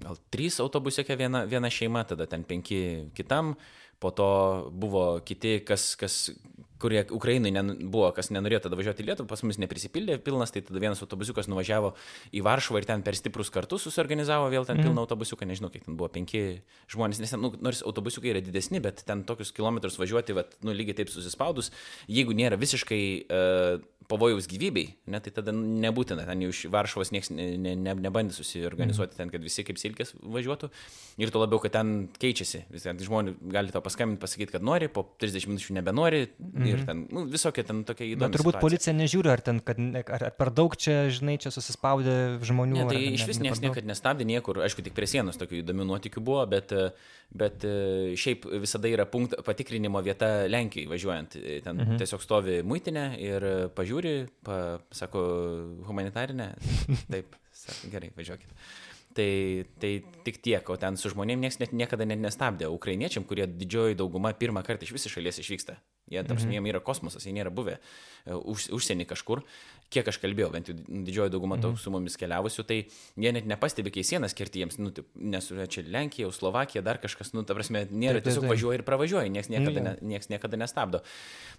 gal trys autobusiuke viena, viena šeima, tada ten penki kitam, po to buvo kiti, kas, kas kurie Ukrainai ne, buvo, kas nenorėjo tada važiuoti į Lietuvą, pas mus neprisipildė pilnas, tai tada vienas autobusiukas nuvažiavo į Varšuvą ir ten per stiprus kartus susiorganizavo vėl ten mm. pilną autobusiuką, nežinau, kiek ten buvo penki žmonės, nes ten, nu, nors autobusiukai yra didesni, bet ten tokius kilometrus važiuoti, vat, nu, lygiai taip susispaudus, jeigu nėra visiškai uh, pavojaus gyvybei, ne, tai tada nebūtina, ten iš Varšuvos niekas ne, ne, ne, nebandė susiorganizuoti mm. ten, kad visi kaip silkės važiuotų. Ir tuo labiau, kad ten keičiasi. Vis ten žmonės gali tau paskambinti, pasakyti, kad nori, po 30 minučių nebenori. Mm. Ir ten nu, visokie ten tokie įdomus. Bet turbūt situacija. policija nežiūri, ar, ten, kad, ar, ar per daug čia, žinai, čia susispaudė žmonių. Ne, tai iš vis niekas niekad nestabdė niekur. Aišku, tik prie sienos tokių įdomių nuotikių buvo, bet, bet šiaip visada yra punkt, patikrinimo vieta Lenkijai važiuojant. Ten mhm. tiesiog stovi muitinė ir pažiūri žiūri, pa, sako, humanitarinė, taip, sako, gerai, važiuokit. Tai, tai tik tiek, o ten su žmonėmis niekas net niekada net nestabdė. Ukrainiečiam, kurie didžioji dauguma pirmą kartą iš visos šalies išvyksta. Jie, tarsi, mhm. jiem yra kosmosas, jie nėra buvę e, už, užsienį kažkur. Kiek aš kalbėjau, bent jau didžioji dauguma mhm. su mumis keliavusių, tai jie net nepastebi, kai sienas kerti jiems, nu, taip, nes čia Lenkija, Slovakija, dar kažkas, nu, ta prasme, nėra, tiesiog važiuoja ir pravažiuoja, niekas niekada, ne, nieks niekada nestabdo.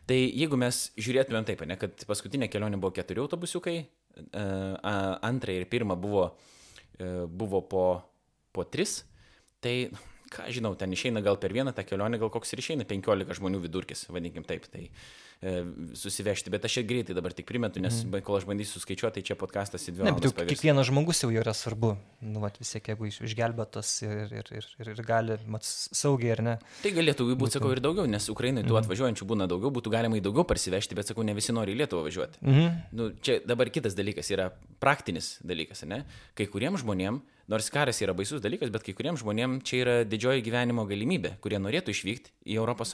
Tai jeigu mes žiūrėtumėm taip, ne, kad paskutinė kelionė buvo keturi autobusiukai, e, antrą ir pirmą buvo, e, buvo po, po tris, tai ką žinau, ten išeina gal per vieną tą kelionę, gal koks ir išeina 15 žmonių vidurkis, vadinkim taip, tai susivežti. Bet aš čia greitai dabar tik primetu, nes mm. kol aš bandysiu skaičiuoti, tai čia podcastas į dvi valandas. Ne, bet kiekvienas žmogus jau yra svarbu, nu, vat, vis tiek, jeigu išgelbėtas ir, ir, ir, ir, ir gali mat, saugiai ar ne. Tai galėtų būti, sakau, ir daugiau, nes Ukrainai tų mm. atvažiuojančių būna daugiau, būtų galima į daugiau parsivežti, bet sakau, ne visi nori į Lietuvą važiuoti. Mm. Nu, čia dabar kitas dalykas yra praktinis dalykas, ne? Kai kuriems žmonėms Nors karas yra baisus dalykas, bet kai kuriems žmonėms čia yra didžioji gyvenimo galimybė, kurie norėtų išvykti į ES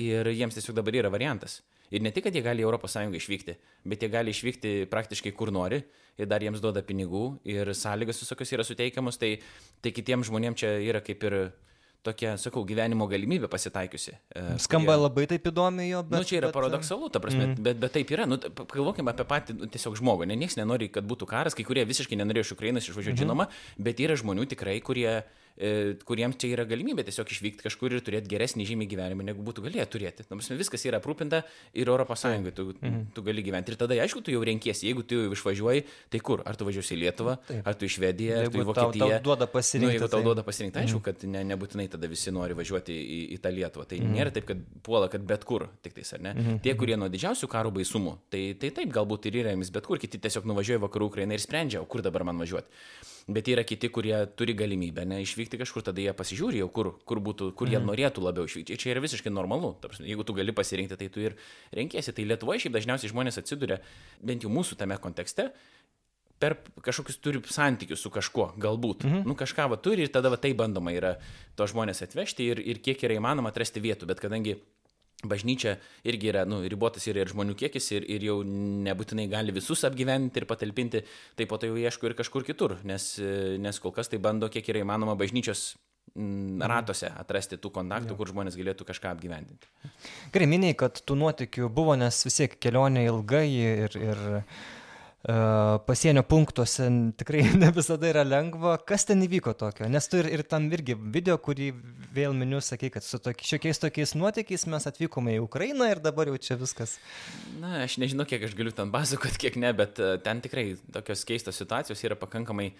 ir jiems tiesiog dabar yra variantas. Ir ne tik, kad jie gali į ES išvykti, bet jie gali išvykti praktiškai kur nori ir dar jiems duoda pinigų ir sąlygas visokios yra suteikiamos, tai, tai kitiems žmonėms čia yra kaip ir tokia, sakau, gyvenimo galimybė pasitaikiusi. E, Skamba kurie... labai taip įdomi jo, bet... Na, nu, čia yra bet... paradoksalu, ta prasme, mm. bet, bet taip yra. Nu, pagalvokime apie patį nu, tiesiog žmogų. Ne, niekas nenori, kad būtų karas, kai kurie visiškai nenorėjo iš Ukrainos išvažiuoti, mm -hmm. žinoma, bet yra žmonių tikrai, kurie kuriems čia yra galimybė tiesiog išvykti kažkur ir turėti geresnį žymiai gyvenimą, negu būtų galėję turėti. Nors viskas yra aprūpinta ir ES tu, mhm. tu gali gyventi. Ir tada, aišku, tu jau renkiesi, jeigu tu jau išvažiuoji, tai kur? Ar tu važiuosi į Lietuvą, Taip. ar tu į Švediją, ar tu į Vokietiją. Tau, tau duoda pasirinkti. Nu, jeigu tau tai... duoda pasirinkti, aišku, mhm. kad ne, nebūtinai tada visi nori važiuoti į, į tą Lietuvą. Tai mhm. nėra taip, kad puola, kad bet kur, tik tais, ar ne? Mhm. Tie, kurie nuo didžiausių karo baisumų, tai, tai taip galbūt ir yra jiems bet kur, kiti tiesiog nuvažiuoja vakarų Ukrainą ir sprendžia, o kur dabar man važiuoti. Bet yra kiti, kurie turi galimybę ne, išvykti kažkur, tada jie pasižiūri jau, kur, kur, būtų, kur jie mm. norėtų labiau išvykti. Čia yra visiškai normalu. Prasme, jeigu tu gali pasirinkti, tai tu ir renkiesi. Tai Lietuvoje šiaip dažniausiai žmonės atsiduria, bent jau mūsų tame kontekste, per kažkokius turi santykius su kažkuo, galbūt. Mhm. Nu, kažką va turi ir tada va tai bandoma yra to žmonės atvežti ir, ir kiek yra įmanoma atrasti vietų, bet kadangi bažnyčia irgi yra nu, ribotas yra ir žmonių kiekis ir, ir jau nebūtinai gali visus apgyventi ir patalpinti, tai po to jau ieško ir kažkur kitur, nes, nes kol kas tai bando kiek yra įmanoma bažnyčios mm, ratuose atrasti tų kontaktų, jo. kur žmonės galėtų kažką apgyvendinti. Gerai, minėjai, kad tų nuotikių buvo, nes vis tiek kelionė ilgai ir, ir pasienio punktuose tikrai ne visada yra lengva. Kas ten įvyko tokio? Nes tu ir, ir tam irgi video, kurį vėl miniu, sakai, kad su toki, šiokiais tokiais nuotykiais mes atvykome į Ukrainą ir dabar jau čia viskas. Na, aš nežinau, kiek aš galiu ten pasakoti, kiek ne, bet ten tikrai tokios keistos situacijos yra pakankamai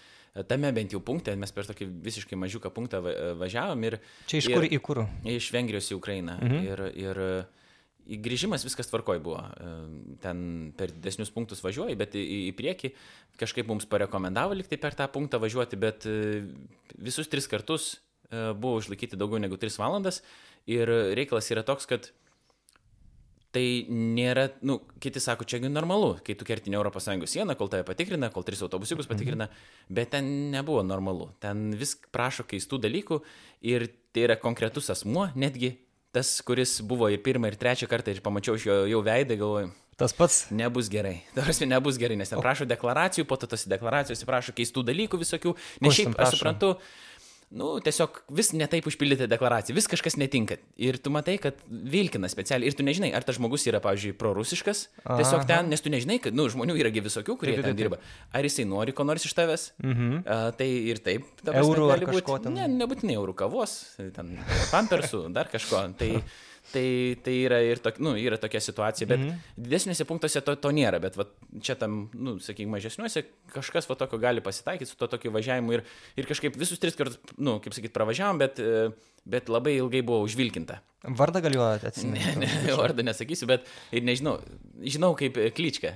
tame bent jau punkte, mes per tokį visiškai mažiuką punktą važiavom ir... Čia iš kur ir, į kur? Iš Vengrijos į Ukrainą. Mhm. Ir, ir grįžimas viskas tvarkoj buvo. Ten per didesnius punktus važiuoji, bet į, į priekį kažkaip mums parekomendavo likti per tą punktą važiuoti, bet e, visus tris kartus e, buvo išlaikyti daugiau negu 3 valandas. Ir reikalas yra toks, kad tai nėra, nu, kiti sako, čia normalu, kai tu kertini ES sieną, kol tave patikrina, kol tris autobusiukus patikrina, mhm. bet ten nebuvo normalu. Ten vis prašo keistų dalykų ir tai yra konkretus asmuo, netgi tas, kuris buvo ir pirmą, ir trečią kartą ir pamačiau iš jo jau veidą, galvoju. Tas pats. Nebus gerai. Tarsi nebus gerai, nes ten prašo deklaracijų, po to tos deklaracijos prašo keistų dalykų visokių. Nes šiaip aš suprantu, nu, tiesiog vis netaip užpildyti deklaraciją, vis kažkas netinka. Ir tu matai, kad vilkina specialiai. Ir tu nežinai, ar tas žmogus yra, pavyzdžiui, prorusiškas. Aha. Tiesiog ten, nes tu nežinai, kad, nu, žmonių yragi visokių, kurie taip, ten dirba. Ar jisai nori ko nors iš tavęs. Mhm. Uh, tai ir taip. Eurų ar kažko ten. Ne, nebūtinai eurų kavos, ten pampersų, dar kažko. Tai Tai, tai yra ir tok, nu, yra tokia situacija, bet mm -hmm. didesniuose punktuose to, to nėra, bet va, čia tam, nu, sakykime, mažesniuose kažkas va tokio gali pasitaikyti su to tokiu važiavimu ir, ir kažkaip visus tris kartus, nu, kaip sakyt, pravažiavom, bet, bet labai ilgai buvo užvilkinta. Vardą galiu atsiminti? Ne, ne, vardą nesakysiu, bet ir nežinau, žinau kaip Klyčka,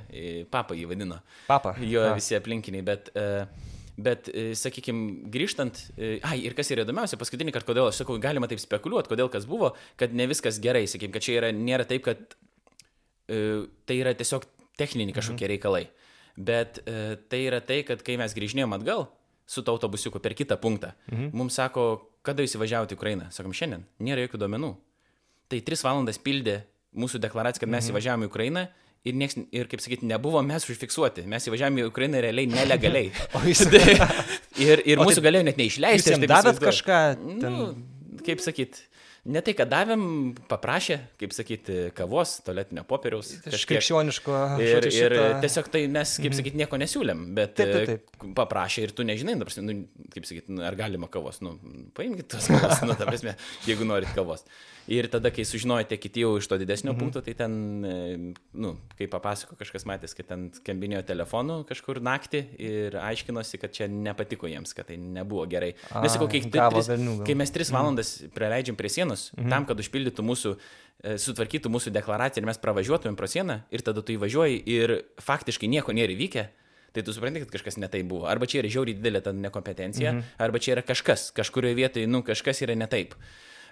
papa jį vadino. Papa. Jo A. visi aplinkiniai, bet... Uh, Bet, e, sakykime, grįžtant, e, ai, ir kas yra įdomiausia, paskutinį kartą, kodėl aš sakau, galima taip spekuliuoti, kodėl kas buvo, kad ne viskas gerai, sakykime, kad čia yra, nėra taip, kad e, tai yra tiesiog techniniai mhm. kažkokie mhm. reikalai. Bet tai yra tai, kad kai mes grįžinėjom atgal su to autobusiuku per kitą punktą, mhm. mums sako, kada jūs įvažiavote į Ukrainą. Sakom, šiandien, nėra jokių duomenų. Tai tris valandas pildė mūsų deklaraciją, kad mes mhm. įvažiavome į Ukrainą ir, nieks, ir kaip sakyti, nebuvo mes užfiksuoti. Mes įvažiavome į Ukrainą realiai nelegaliai. o jūs... ir ir mūsų tai galėjo net neišleisti. Jūs davėt kažką? Ten... Nu, kaip sakyti, Ne tai, kad davėm, paprašė, kaip sakyti, kavos, toletinio popieriaus. Iš krikščioniško. Ir, žodžiu, ir šitą- tiesiog tai mes, kaip sakyti, nieko nesiūlėm, bet Taip, taip, e, paprašė ir tu nežinai, ta prasme, nu, kaip sakyti, nu, ar galima kavos, nu, paimkite tos kavos, nu, ta prasme, jeigu norit kavos. Ir tada, kai sužinojate kiti jau iš to didesnio mhm. punkto, tai ten, e, nu, kaip papasako kažkas matęs, kad ten skambinėjo telefonu kažkur naktį ir aiškinosi, kad čia nepatiko jiems, kad tai nebuvo gerai. A, Mes sakau, kai, tris, kai mes tris valandas praleidžiam prie sienos, mhm. tam, kad užpildytų mūsų, e, sutvarkytų mūsų deklaraciją ir mes pravažiuotumėm pro sieną ir tada tu įvažiuoji ir faktiškai nieko nėra įvykę. Tai tu supranti, kad kažkas netai buvo. Arba čia yra žiauriai didelė ta nekompetencija, mhm. arba čia yra kažkas, kažkurioje vietoje, nu, kažkas yra ne taip.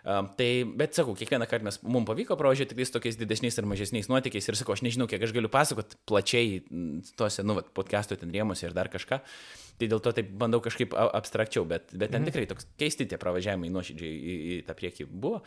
Um, tai, bet sakau, kiekvieną kartą mes, mums pavyko pravažiuoti tik tokiais didesniais ir mažesniais nuotykiais ir sakau, aš nežinau, kiek aš galiu pasakoti plačiai m, tuose, nu, vat, podcastų ten rėmuose ir dar kažką. Tai dėl to taip bandau kažkaip abstrakčiau, bet, bet ten tikrai toks keisti tie pravažiavimai nuoširdžiai į, į tą priekį buvo.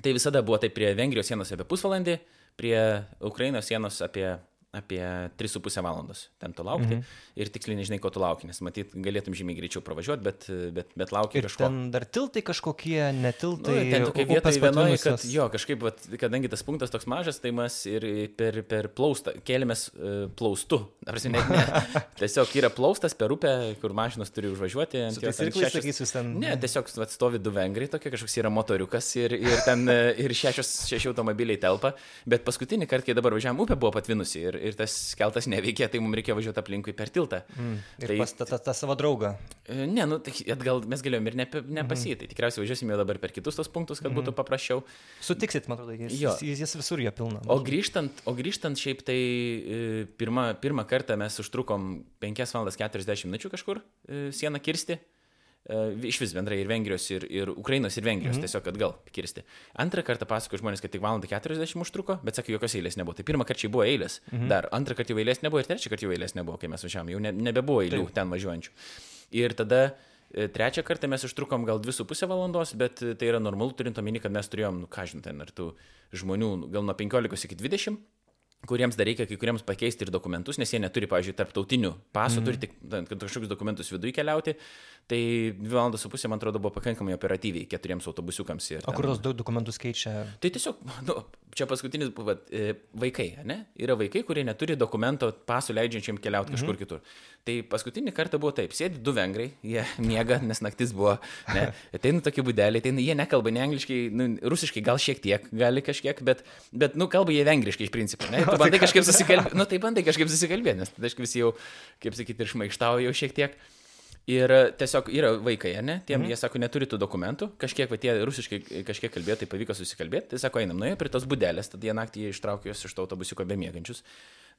Tai visada buvo taip prie Vengrijos sienos apie pusvalandį, prie Ukrainos sienos apie apie 3,5 valandos ten tu laukti mhm. ir tiksliai nežinai, ko tu lauki, nes matyt, galėtum žymiai greičiau pravažiuoti, bet, bet, bet lauki Ir kažko. ten dar tiltai kažkokie, netiltai. Nu, ten tokia vieta vienoje, kad jo, kažkaip, vat, kadangi tas punktas toks mažas, tai mes ir per, per plaustą kėlėmės uh, plaustu. Prasme, net ne. Tiesiog yra plaustas per upę, kur mašinos turi užvažiuoti. ant Su jo tais ten irklais, šešios- sakysiu, ten. Ne, tiesiog vat, stovi du vengrai, tokie kažkoks yra motoriukas ir, ir ten e, ir šešios, šeši automobiliai telpa, bet paskutinį kartą, kai dabar važiavam, upė buvo patvinusi ir, ir tas keltas neveikė, tai mums reikėjo važiuoti aplinkui per tiltą. Mm. Ir Tai- pas tą, savo draugą. E, Ne, nu, tai atgal mes galėjom ir nepa- Mhm. nepasį, tai tikriausiai važiuosime jau dabar per kitus tos punktus, kad būtų paprasčiau. Sutiksit, man atrodo, jis, jis, jis visur jo pilna. O grįžtant, o grįžtant šiaip tai e, pirmą, pirmą kartą mes užtrukom 5 val. 40 minučių kažkur e, sieną kirsti. E, Iš vis bendrai ir Vengrijos, ir, ir Ukrainos, ir Vengrijos, mhm. tiesiog atgal kirsti. Antrą kartą pasakoju žmonės, kad tik valandą 40 užtruko, bet sakė, jokios eilės nebuvo. Tai pirmą kartą čia buvo eilės. Mhm. Dar antrą kartą jau eilės nebuvo ir trečią kartą jau eilės nebuvo, kai mes važiavome. Jau ne, nebebuvo eilių Taip. ten važiuojančių. Ir tada e, trečią kartą mes užtrukom gal 2,5 valandos, bet e, tai yra normalu, turint omeny, kad mes turėjom, nu ką žinau, ten ar tų žmonių nu, gal nuo 15 iki 20 kuriems dar reikia kai kuriems pakeisti ir dokumentus, nes jie neturi, pavyzdžiui, tarptautinių pasų, mm. turi tik kažkokius dokumentus viduje keliauti. Tai dvi valandos su pusė, man atrodo, buvo pakankamai operatyviai keturiems autobusiukams. Ir O kur tos du dokumentus keičia? Tai tiesiog, nu, čia paskutinis buvo e, vaikai, ne? Yra vaikai, kurie neturi dokumento pasų leidžiančiam keliauti kažkur Mhm. kitur. Tai paskutinį kartą buvo taip, sėdi du vengrai, jie miega, nes naktis buvo, ne? Ateina tokie būdeliai, tai jie nekalba ne angliškai, nu, rusiškai gal šiek tiek, gali kažkiek, bet, bet nu, kalba jie vengriškai iš principo, ne? Tu bandai kažkaip susikalbėti, nu, tai bandai kažkaip susikalbėti, nes tada aš visi jau, kaip sakyti, ir šmaištauju jau šiek tiek. Ir e, tiesiog yra vaikai, ne? Tiem, mm. jie sako, neturi tų dokumentų, kažkiek, va, tie rusiškai kažkiek kalbėti, tai pavyko susikalbėti, tai sako, einam, nuėjo prie tos būdelės, tada jie naktį ištraukė juos iš to autobusiuko bemiegančius,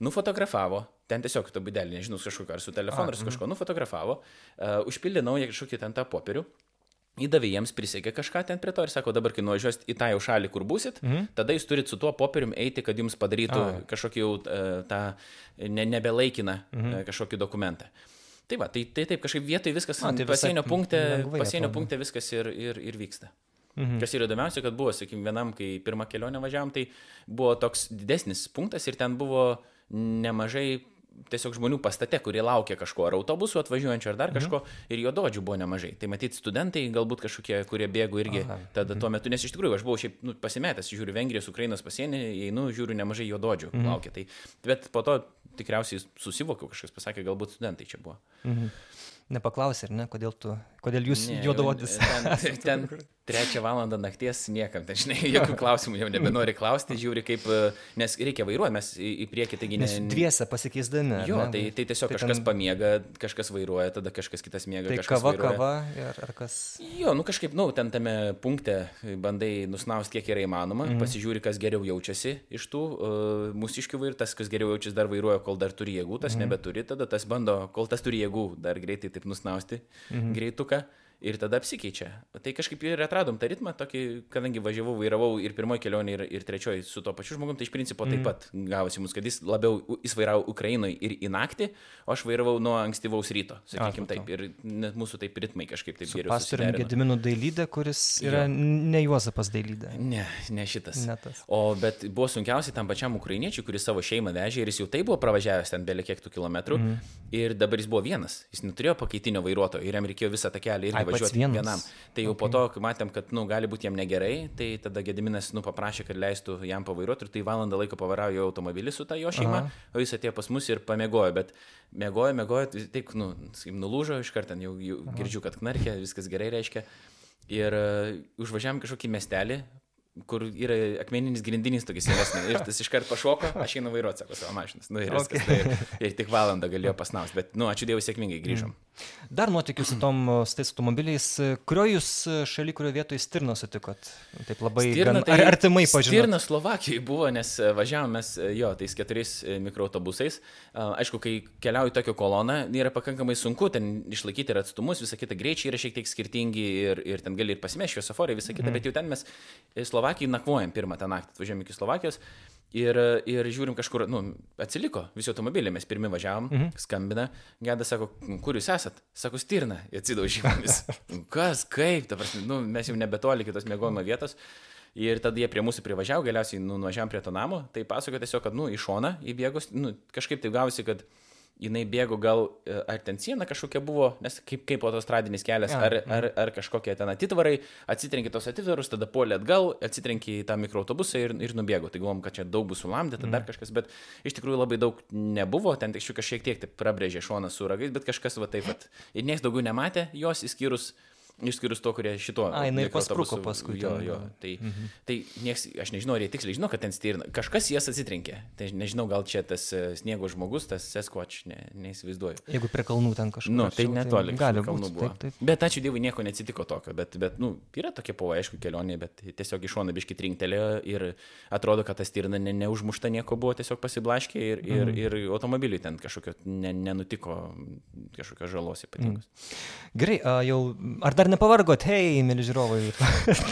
nufotografavo, ten tiesiog to būdelį, nežinau, su kažkokiu, ar su telefonu, ar su kažkuo, nufotografavo, uh, užpildė naują kažkokį ten tą popierių. Įdavė jiems, prisiekė kažką ten prie to ir sako, dabar, kai nuvažiuosit į tą jau šalį, kur busit, mhm. tada jūs turit su tuo popierium eiti, kad jums padarytų A. kažkokį jau uh, tą ne, nebelaikiną uh, kažkokį dokumentą. Tai va, tai, tai taip kažkaip vietoj viskas, A, tai pasienio punkte, pasienio atrodo. punkte viskas ir, ir, ir vyksta. Mhm. Kas yra įdomiausia, kad buvo, sakykime, vienam, kai pirmą kelionę važiavam, tai buvo toks didesnis punktas ir ten buvo nemažai tiesiog žmonių pastate, kurie laukia kažko, ar autobusų atvažiuojančių, ar dar kažko, mhm. ir jo dodžių buvo nemažai. Tai matyt, studentai, galbūt kažkokie, kurie bėgo irgi Aha. tada tuo metu, nes iš tikrųjų aš buvau šiaip nu, pasimetęs, žiūriu Vengrijos, Ukrainos pasienį, einu, žiūriu nemažai jo dodžių mhm. laukia. Tai, bet po to tikriausiai susivokiau, kažkas pasakė, galbūt studentai čia buvo. Mhm. Nepaklausė, ar ne, kodėl, tu, kodėl jūs Ne, juodavodis. Ten, ten trečią valandą nakties niekam, tai žinai, jokių klausimų jau nebenori klausti, žiūri kaip, nes reikia vairuoti, mes į, priekį, taigi ne. Nes dviese pasikeisdami. ar Jo, ne? tai, tai tiesiog Tai kažkas ten- pamiega, kažkas vairuoja, tada kažkas kitas miega. Tai kava, vairuoja. kava ir ar kas. Jo, nu kažkaip, nu, ten tame punkte bandai nusnausti, kiek yra įmanoma, mm. pasižiūri, kas geriau jaučiasi iš tų uh, mūsiškių vairuotojų, tas, kas geriau jaučiasi, dar vairuoja, kol dar turi jėgų, tas mm. nebeturi, tada tas bando, kol tas turi jėgų, dar greitai taip nusnausti Mhm. greituką. Ir tada apsikeičia. Tai kažkaip ir atradom tą ritmą, tokį, kadangi važiavau, vairavau ir pirmoji kelionė, ir, ir trečioji su to pačiu žmogum, tai iš principo Mhm. taip pat gavosi mums, kad jis labiau, jis vairavo Ukrainoje ir į naktį, o aš vairavau nuo ankstyvaus ryto, sakykime supratau. taip. Ir net mūsų taip ritmai kažkaip taip geriau. pastoriumi susiderino. Gediminu Dailydė, kuris yra Jo. ne Juozapas Dailydė. Ne, ne šitas. Ne tas. O bet buvo sunkiausia tam pačiam ukrainiečiui, kuris savo šeimą vežė ir jis jau tai buvo pravažiavęs ten belie kiek tų kilometrų. Mhm. Mm. Ir dabar jis buvo vienas. Jis neturėjo pakaitinio vairuotojo ir jam reikėjo visą tą kelią irgi Važiuoti vienam. Tai jau okay. po to, kai matėm, kad nu, gali būti jam negerai, tai tada Gediminas nu, paprašė, kad leistų jam pavairuoti ir tai valandą laiko pavaravo automobilį su ta jo šeima, Aha. o jis atėjo pas mus ir pamiegojo, bet miegojo, miegojo, taip, nu, nulūžo iš karto, jau, jau girdžiu, kad knarkė, viskas gerai reiškia. Ir uh, užvažiavam kažkokį miestelį, kur yra akmeninis grindinis tokis senesnis. Ir tas iškart pašoko, aš einu vairuoti, sako, savo mašinas. Nu, ir, viskas, okay. tai, ir tik valandą galėjo pasnaus, bet, nu, ačiū Dievui, sėkmingai grįžom. Mm. Dar nuotikių su, tom, su tais automobiliais. Kurio jūs šaly, kurio vietoje Stirno sutikot? Taip labai Stirna, gan, tai, ar, artimai pažinote. Stirna Slovakijoje buvo, nes e, važiavom mes e, jo, tais keturiais e, mikroautobusais. Aišku, kai keliauju tokią koloną, yra pakankamai sunku ten išlaikyti ir atstumus, visą kitą greičiai yra šiek tiek skirtingi ir, ir ten gali ir pasimešti šviesoforai, visą kitą, mm. bet jau ten mes Slovakijai nakvojam pirmą tą naktį, važiuojam iki Slovakijos. Ir, ir žiūrim kažkur, nu, atsiliko visi automobiliai, mes pirmi važiavom, mhm. skambina, Geda sako, kur jūs esat? Sako, stirna, atsidaužymomis. Kas, kaip, prasme, nu, mes jau nebetoli kitos mėgojimo vietos. Ir tada jie prie mūsų privažiavo, galiausiai nu, nuvažiavam prie to namo, tai pasakojo tiesiog, kad, nu, į šoną įbėgus, nu, kažkaip tai gavosi, kad jinai bėgo gal, e, ar ten siena kažkokia buvo, nes kaip, kaip autostradinis kelias, ar, ar, ar kažkokie ten atitvarai, atsitrenkė tos atitvarus, tada polė atgal, atsitrenkė į tą mikroautobusą ir, ir nubėgo. Tai galvom, kad čia daug bus sulamdyta, mm. dar kažkas, bet iš tikrųjų labai daug nebuvo, ten tik šiek tiek tai prabrėžė šoną su ragais, bet kažkas va taip pat. Ir niekas daugiau nematė jos, išskyrus Išskyrus to, kurie šito. A, jinai ir paspruko paskui. Jo, jo. Tai, mhm. tai nieks, aš nežinau, ar jie tiksliai žino, kad ten stirna. Kažkas jas atsitrenkė. Tai nežinau, gal čia tas e, sniego žmogus, tas Sasquatch, ne, neįsivaizduoju. Jeigu prie kalnų ten kažkas. Nu, tai netoli. Tai gali kalnų buvo. Taip, taip. Bet ačiū Dievui nieko neatsitiko tokio. Bet, bet nu, yra tokie pavojai, aišku, kelionė, bet tiesiog iš šono biški trinktelėjo ir atrodo, kad ta stirna ne, neužmušta nieko buvo, tiesiog pasiblaškė ir, ir, mhm. ir automobiliui ten kažkokio ne, nenutiko kažkokios žalos ypatingos. Mhm. Gerai, jau ar dar nepavargot, hei, mėly žiūrovai.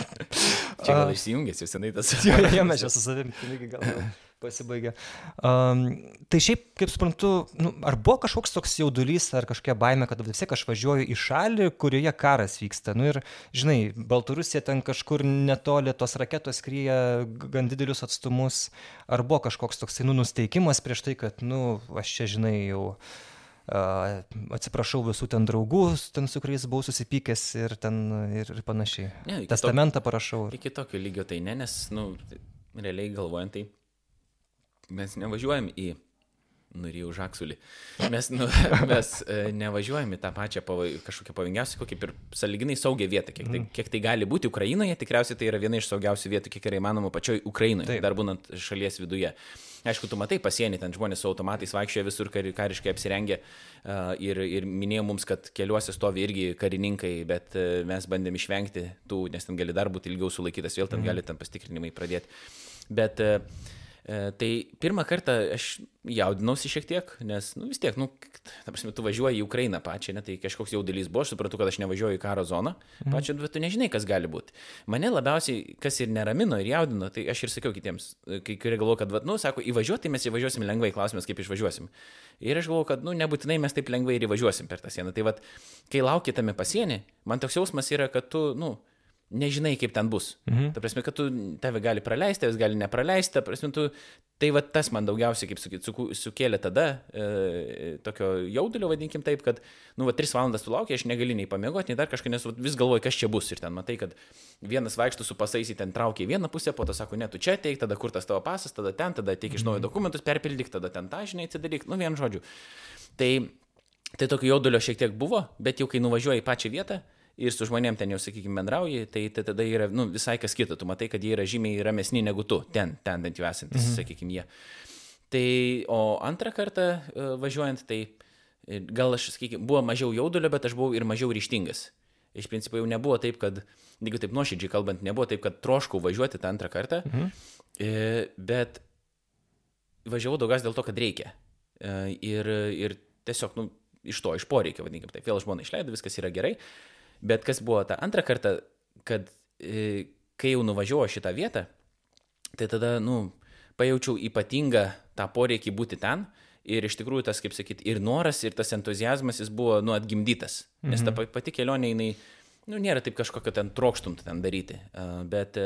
Čia gal išsijungęs, jau senai tas. jo, jo, mes čia su savimi, taigi gal pasibaigė. Um, tai šiaip, kaip suprantu, nu, ar buvo kažkoks toks jaudulys ar kažkokia baime, kad vis tiek aš važiuoju į šalį, kurioje karas vyksta. Nu ir, žinai, Baltarusija ten kažkur netoli tos raketos kryja gan didelius atstumus. Ar buvo kažkoks toks, nu, nusteikimas prieš tai, kad, nu, aš čia, žinai, jau atsiprašau visų ten draugų, ten su kuriais buvau susipykęs ir, ten, ir, ir panašiai. Ne, Testamentą to, parašau. Ir... Iki tokio lygio tai ne, nes, nu, realiai galvojant, tai mes nevažiuojam į nurijau žaksulį. Mes, nu, mes e, nevažiuojame į tą pačią pavoj, kažkokią pavojingiausią, kaip ir saliginai saugią vietą. Kiek tai, mhm. kiek tai gali būti Ukrainoje, tikriausiai tai yra viena iš saugiausių vietų, kiek yra įmanoma pačioj Ukrainoje, Taip. dar būnant šalies viduje. Aišku, tu matai pasienį, ten žmonės su automatais vaikščioja visur kar, kariškai apsirengę ir, ir minėjo mums, kad keliuose stovi irgi karininkai, bet uh, mes bandėm išvengti tų, nes ten gali dar būti ilgiau sulaikytas, vėl ten mhm. gali ten pastikrinimai pradėti. Bet uh, E, tai pirmą kartą aš jaudinausi šiek tiek, nes nu, vis tiek, nu, ta prasme, tu važiuoji į Ukrainą pačią, ne, tai kažkoks jaudulys buvo, aš supratau, kad aš nevažiuoju į karo zoną, mhm. pačią, bet tu nežinai, kas gali būti. Mane labiausiai, kas ir neramino ir jaudino, tai aš ir sakiau kitiems, kai kurie galvo, kad, va, nu, sako, įvažiuoti, tai mes įvažiuosim lengvai, klausimas, kaip išvažiuosim. Ir aš galvoju, kad, nu, nebūtinai mes taip lengvai ir įvažiuosim per tą sieną. Tai, va, kai laukitame pasienį, man toks jausmas yra, kad tu, nu, nežinai, kaip ten bus. Mhm. Ta prasme, kad tu tave gali praleisti, tavęs gali nepraleisti, ta prasme, tu, tai va tas man daugiausiai, kaip sakyt, su, sukėlė tada e, tokio jaudulio, vadinkim taip, kad, nu, va, tris valandas tu laukia, aš negaliu nei pamiegoti, nei dar kažką, nes vis galvoju, kas čia bus. Ir ten matai, kad vienas vaikštų su pasais į ten traukia į vieną pusę, po to sako, ne, tu čia teik, tada kur tas tavo pasas, tada ten, tada teik iš naujo mhm. dokumentus, perpildyk, tada ten tą, žinai, atsidaryk, nu, vien žodžiu. Tai, tai tokio jaudulio šiek tiek buvo, bet jau kai nuvažiuoji į pačią vietą, ir su žmonėm ten jau, sakykime, bendrauji, tai, tai tada yra nu, visai kas kita. Tu matai, kad jie yra žymiai ramesni negu tu, ten, ten bent jau esantis, mhm. sakykime, jie. Tai, o antrą kartą uh, važiuojant, tai e, gal aš, sakykime, buvo mažiau jaudulio, bet aš buvau ir mažiau ryštingas. Iš principo jau nebuvo taip, kad, jeigu taip nuoširdžiai kalbant, nebuvo taip, kad troškau važiuoti tą antrą kartą, mhm. e, bet važiavau daugiausiai dėl to, kad reikia. E, ir, ir tiesiog, nu, iš to, iš poreikio, vadinkime taip, vėl žmona išleido, viskas yra gerai. Bet kas buvo tą antrą kartą, kad e, kai jau nuvažiavau šitą vietą, tai tada, nu, pajaučiau ypatingą tą poreikį būti ten. Ir iš tikrųjų tas, kaip sakyti, ir noras, ir tas entuzijazmas, jis buvo, nu, atgimdytas. Nes ta mhm. pati kelionė, jinai, nu, nėra taip kažkokio ten trokštum ten daryti. Bet,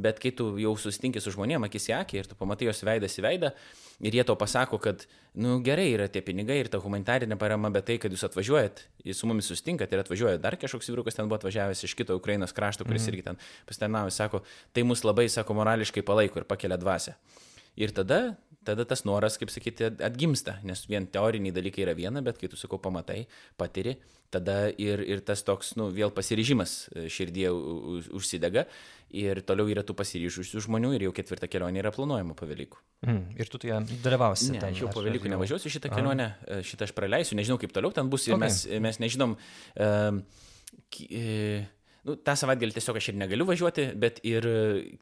bet kai tu jau susitinki su žmonėm akis į akį ir tu pamatai jos veidas į veidą ir jie to pasako, kad, nu gerai, yra tie pinigai ir ta humanitarinė parama, bet tai, kad jūs atvažiuojat, jūs su mumis susitinkat ir atvažiuoja dar kažkoks vyrukas ten buvo atvažiavęs iš kito Ukrainos krašto, kuris mm. irgi ten pasitarnavo, sako, tai mus labai, sako, morališkai palaiko ir pakelia dvasę. Ir tada tada tas noras, kaip sakyti, atgimsta, nes vien teoriniai dalykai yra viena, bet kai tu sakau pamatai, patiri, tada ir, ir tas toks, nu, vėl pasiryžimas e, širdie užsidega ir toliau yra tų pasiryžusių žmonių ir jau ketvirta kelionė yra planuojama po Velykų. Mm, ir tu tai dalyvausi. Ne, ten, jau po Velykų nevažiuosiu šitą kelionę, Aha. E, šitą aš praleisiu, nežinau kaip toliau ten bus ir okay. mes, mes nežinom. Uh, nu, tą savaitgalį tiesiog aš ir negaliu važiuoti, bet ir